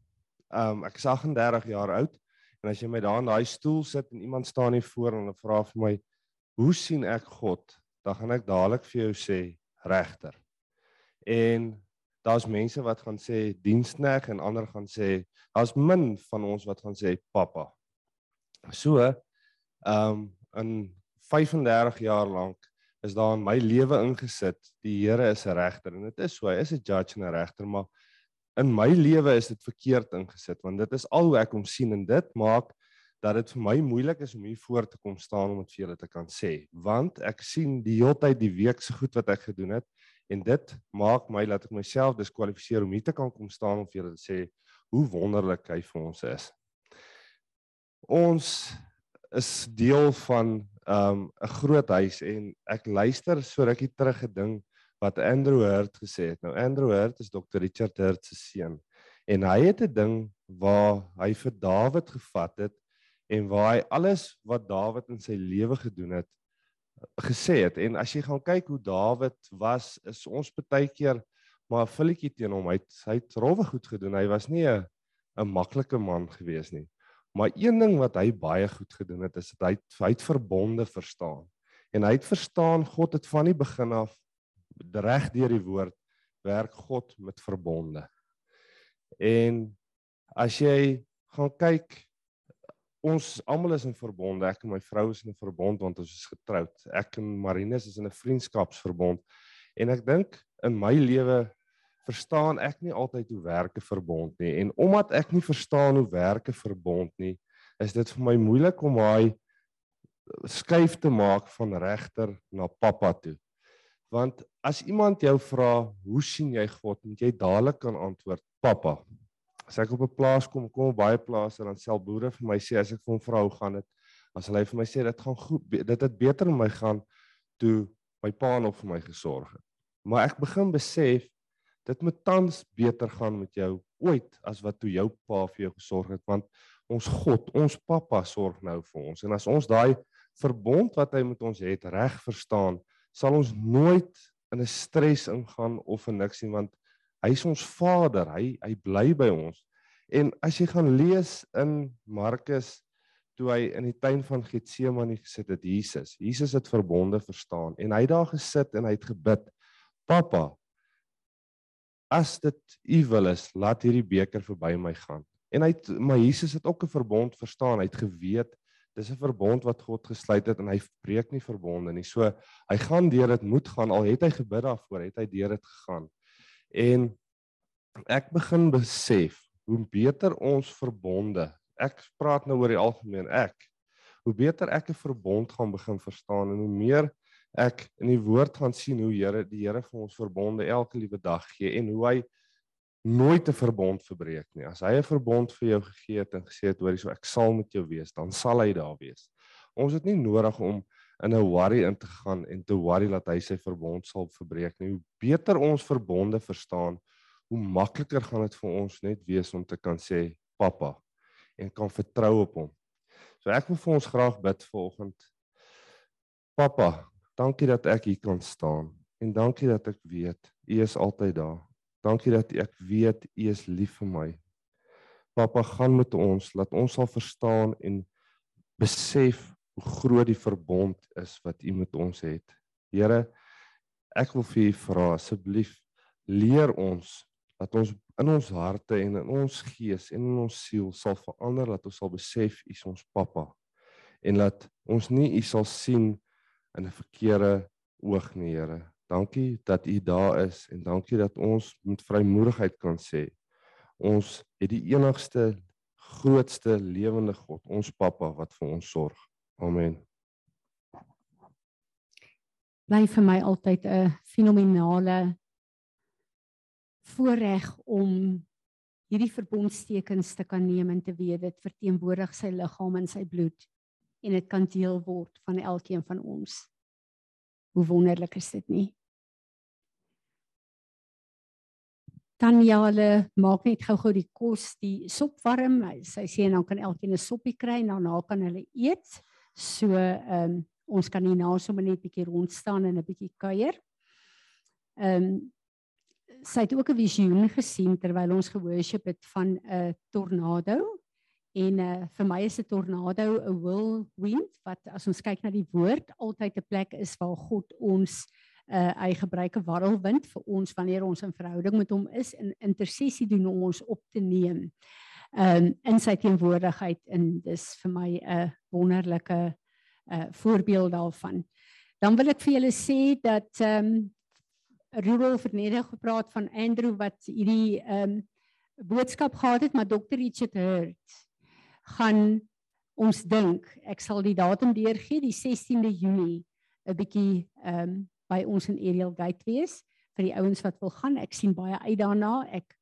ehm um, ek is 38 jaar oud en as jy my daar in daai stoel sit en iemand staan hier voor en hulle vra vir my, "Hoe sien ek God?" dan gaan ek dadelik vir jou sê, "Regter." En daar's mense wat gaan sê dienskneg en ander gaan sê, daar's min van ons wat gaan sê, "Pappa." So, ehm um, in 35 jaar lank is daar in my lewe ingesit, die Here is 'n regter en dit is so, hy is 'n judge en 'n regter, maar in my lewe is dit verkeerd ingesit want dit is al hoe ek hom sien en dit maak dat dit vir my moeilik is om hier voor te kom staan om dit vir julle te kan sê want ek sien die hele tyd die week se goed wat ek gedoen het en dit maak my laat ek myself diskwalifiseer om hier te kan kom staan om vir julle te sê hoe wonderlik hy vir ons is ons is deel van 'n um, 'n groot huis en ek luister so rukkie terug gedink wat Andrew Hurt gesê het. Nou Andrew Hurt is Dr. Richard Hurt se seun en hy het 'n ding waar hy vir Dawid gevat het en waar hy alles wat Dawid in sy lewe gedoen het gesê het en as jy gaan kyk hoe Dawid was is ons baie keer maar 'n filletjie teen hom. Hy het, hy het rowwe goed gedoen. Hy was nie 'n 'n maklike man gewees nie. Maar een ding wat hy baie goed gedoen het is dat hy hy het verbonde verstaan. En hy het verstaan God het van die begin af reg deur die woord werk God met verbonde. En as jy gaan kyk ons almal is in verbonde. Ek en my vrou is in 'n verbond want ons is getroud. Ek en Marinus is in 'n vriendskapsverbond. En ek dink in my lewe verstaan ek nie altyd hoe werk 'n verbond nie. En omdat ek nie verstaan hoe werk 'n verbond nie, is dit vir my moeilik om daai skuif te maak van regter na pappa toe. Want as iemand jou vra, "Hoe sien jy God?" moet jy dadelik kan antwoord, "Pappa." As ek op 'n plaas kom, kom op baie plase dan sel boere vir my sê as ek vir 'n vrou gaan dit as hulle vir my sê dit gaan goed, dit het beter met my gaan toe my pa nog vir my gesorg het. Maar ek begin besef dit moet tans beter gaan met jou ooit as wat toe jou pa vir jou gesorg het want ons God, ons pappa sorg nou vir ons en as ons daai verbond wat hy met ons het reg verstaan, sal ons nooit in 'n stres ingaan of in niks nie want Hy is ons Vader. Hy hy bly by ons. En as jy gaan lees in Markus toe hy in die tuin van Getsemane gesit het, Jesus. Jesus het verbonde verstaan en hy daar gesit en hy het gebid. Pappa, as dit U wil is, laat hierdie beker verby my gaan. En hy het, maar Jesus het ook 'n verbond verstaan. Hy het geweet dis 'n verbond wat God gesluit het en hy breek nie verbonde nie. So hy gaan deur dit moet gaan al het hy gebid daarvoor, het hy deur dit gegaan. En ek begin besef hoe beter ons verbonde. Ek praat nou oor die algemeen ek. Hoe beter ek 'n verbond gaan begin verstaan en hoe meer ek in die woord gaan sien hoe Here die Here vir ons verbonde elke liewe dag gee en hoe hy nooit 'n verbond verbreek nie. As hy 'n verbond vir jou gegee het en gesê het hoor hierso ek sal met jou wees, dan sal hy daar wees. Ons het nie nodig om in 'n worry in te gaan en te worry dat hy sy verbond sal verbreek nie. Hoe beter ons verbonde verstaan, hoe makliker gaan dit vir ons net wees om te kan sê pappa en kan vertrou op hom. So ek wil vir ons graag bid vanoggend. Pappa, dankie dat ek hier kan staan en dankie dat ek weet u is altyd daar. Dankie dat ek weet u is lief vir my. Pappa, gaan met ons, laat ons sal verstaan en besef hoe groot die verbond is wat U met ons het. Here, ek wil vir U vra asseblief leer ons dat ons in ons harte en in ons gees en in ons siel sal verander dat ons sal besef U is ons pappa en dat ons nie U sal sien in 'n verkeerde oog nie, Here. Dankie dat U daar is en dankie dat ons met vrymoedigheid kan sê ons het die enigste grootste lewende God, ons pappa wat vir ons sorg. Amen. Bly vir my altyd 'n fenominale voorreg om hierdie verbondstekens te kan neem en te weet dit verteenwoordig sy liggaam en sy bloed en dit kan deel word van elkeen van ons. Hoe wonderlik is dit nie? Tanya hulle maak net gou-gou die kos, die sop warm. Sy sê en dan kan elkeen 'n soppie kry en daarna kan hulle eet. So ehm um, ons kan hier na sommer net bietjie rond staan en 'n bietjie kuier. Ehm um, sy het ook 'n visioen gesien terwyl ons geworship het van 'n tornado en uh, vir my is 'n tornado 'n whirlwind wat as ons kyk na die woord altyd 'n plek is waar God ons uh, hy gebruik 'n warrelwind vir ons wanneer ons in verhouding met hom is en intersessie doen om ons op te neem um, in sy teenwoordigheid en dis vir my 'n wonderlike uh, voorbeeld daarvan. Dan wil ek vir julle sê dat um, Rudolf het net gepraat van Andrew wat hierdie um, boodskap gehad het, maar Dr. Richard Hurt gaan ons dink, ek sal die datum deurgee, die 16de Junie 'n bietjie ehm um, by ons in Ariel Gate wees vir die ouens wat wil gaan. Ek sien baie uit daarna. Ek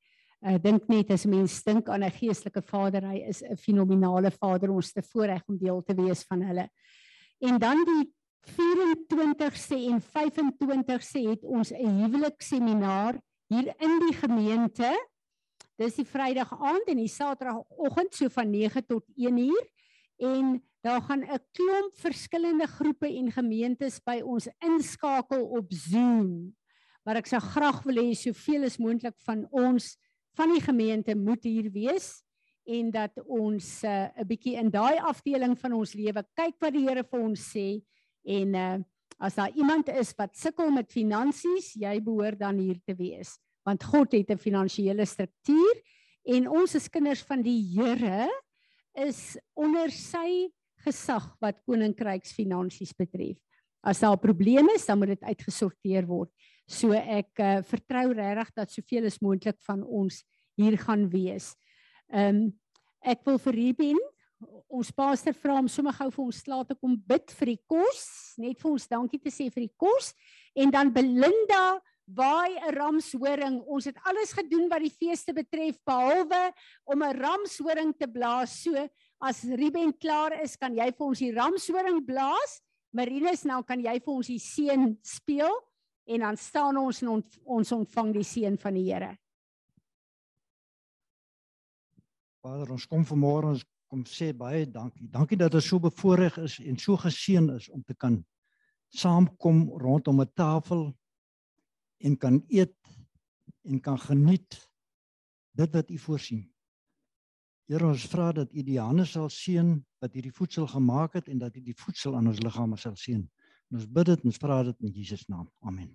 uh, dink net as mens dink aan 'n geestelike vader, hy is 'n fenominale vader, ons te voorreg om deel te wees van hulle. En dan die 24ste en 25ste het ons 'n huweliksseminaar hier in die gemeente. Dis die Vrydag aand en die Saterdagoggend so van 9 tot 1 uur. En daar gaan 'n klomp verskillende groepe en gemeentes by ons inskakel op Zoom. Maar ek sou graag wil hê soveel as moontlik van ons van die gemeente moet hier wees en dat ons 'n uh, bietjie in daai afdeling van ons lewe kyk wat die Here vir ons sê en uh, as daar iemand is wat sukkel met finansies, jy behoort dan hier te wees want God het 'n finansiële struktuur en ons as kinders van die Here is onder sy gesag wat koninkryksfinansies betref. As daar 'n probleem is, dan moet dit uitgesorteer word. So ek uh, vertrou regtig dat soveel as moontlik van ons hier gaan wees. Ehm um, ek wil vir Ruben ons pastor vra om sommer gou vir ons slaat te kom bid vir die kos, net vir ons dankie te sê vir die kos en dan Belinda waai 'n ramshoring. Ons het alles gedoen wat die feeste betref behalwe om 'n ramshoring te blaas. So as Ruben klaar is, kan jy vir ons die ramshoring blaas. Marinus, nou kan jy vir ons die seën speel en dan staan ons en ont, ons ontvang die seën van die Here. Vader, ons kom vanmôre ons kom sê baie dankie. Dankie dat ons so bevoorreg is en so geseën is om te kan saamkom rondom 'n tafel en kan eet en kan geniet dit wat U voorsien. Here ons vra dat U die hande sal seën wat hierdie voedsel gemaak het en dat U die voedsel aan ons liggame sal seën. En ons bid dit en ons vra dit in Jesus naam. Amen.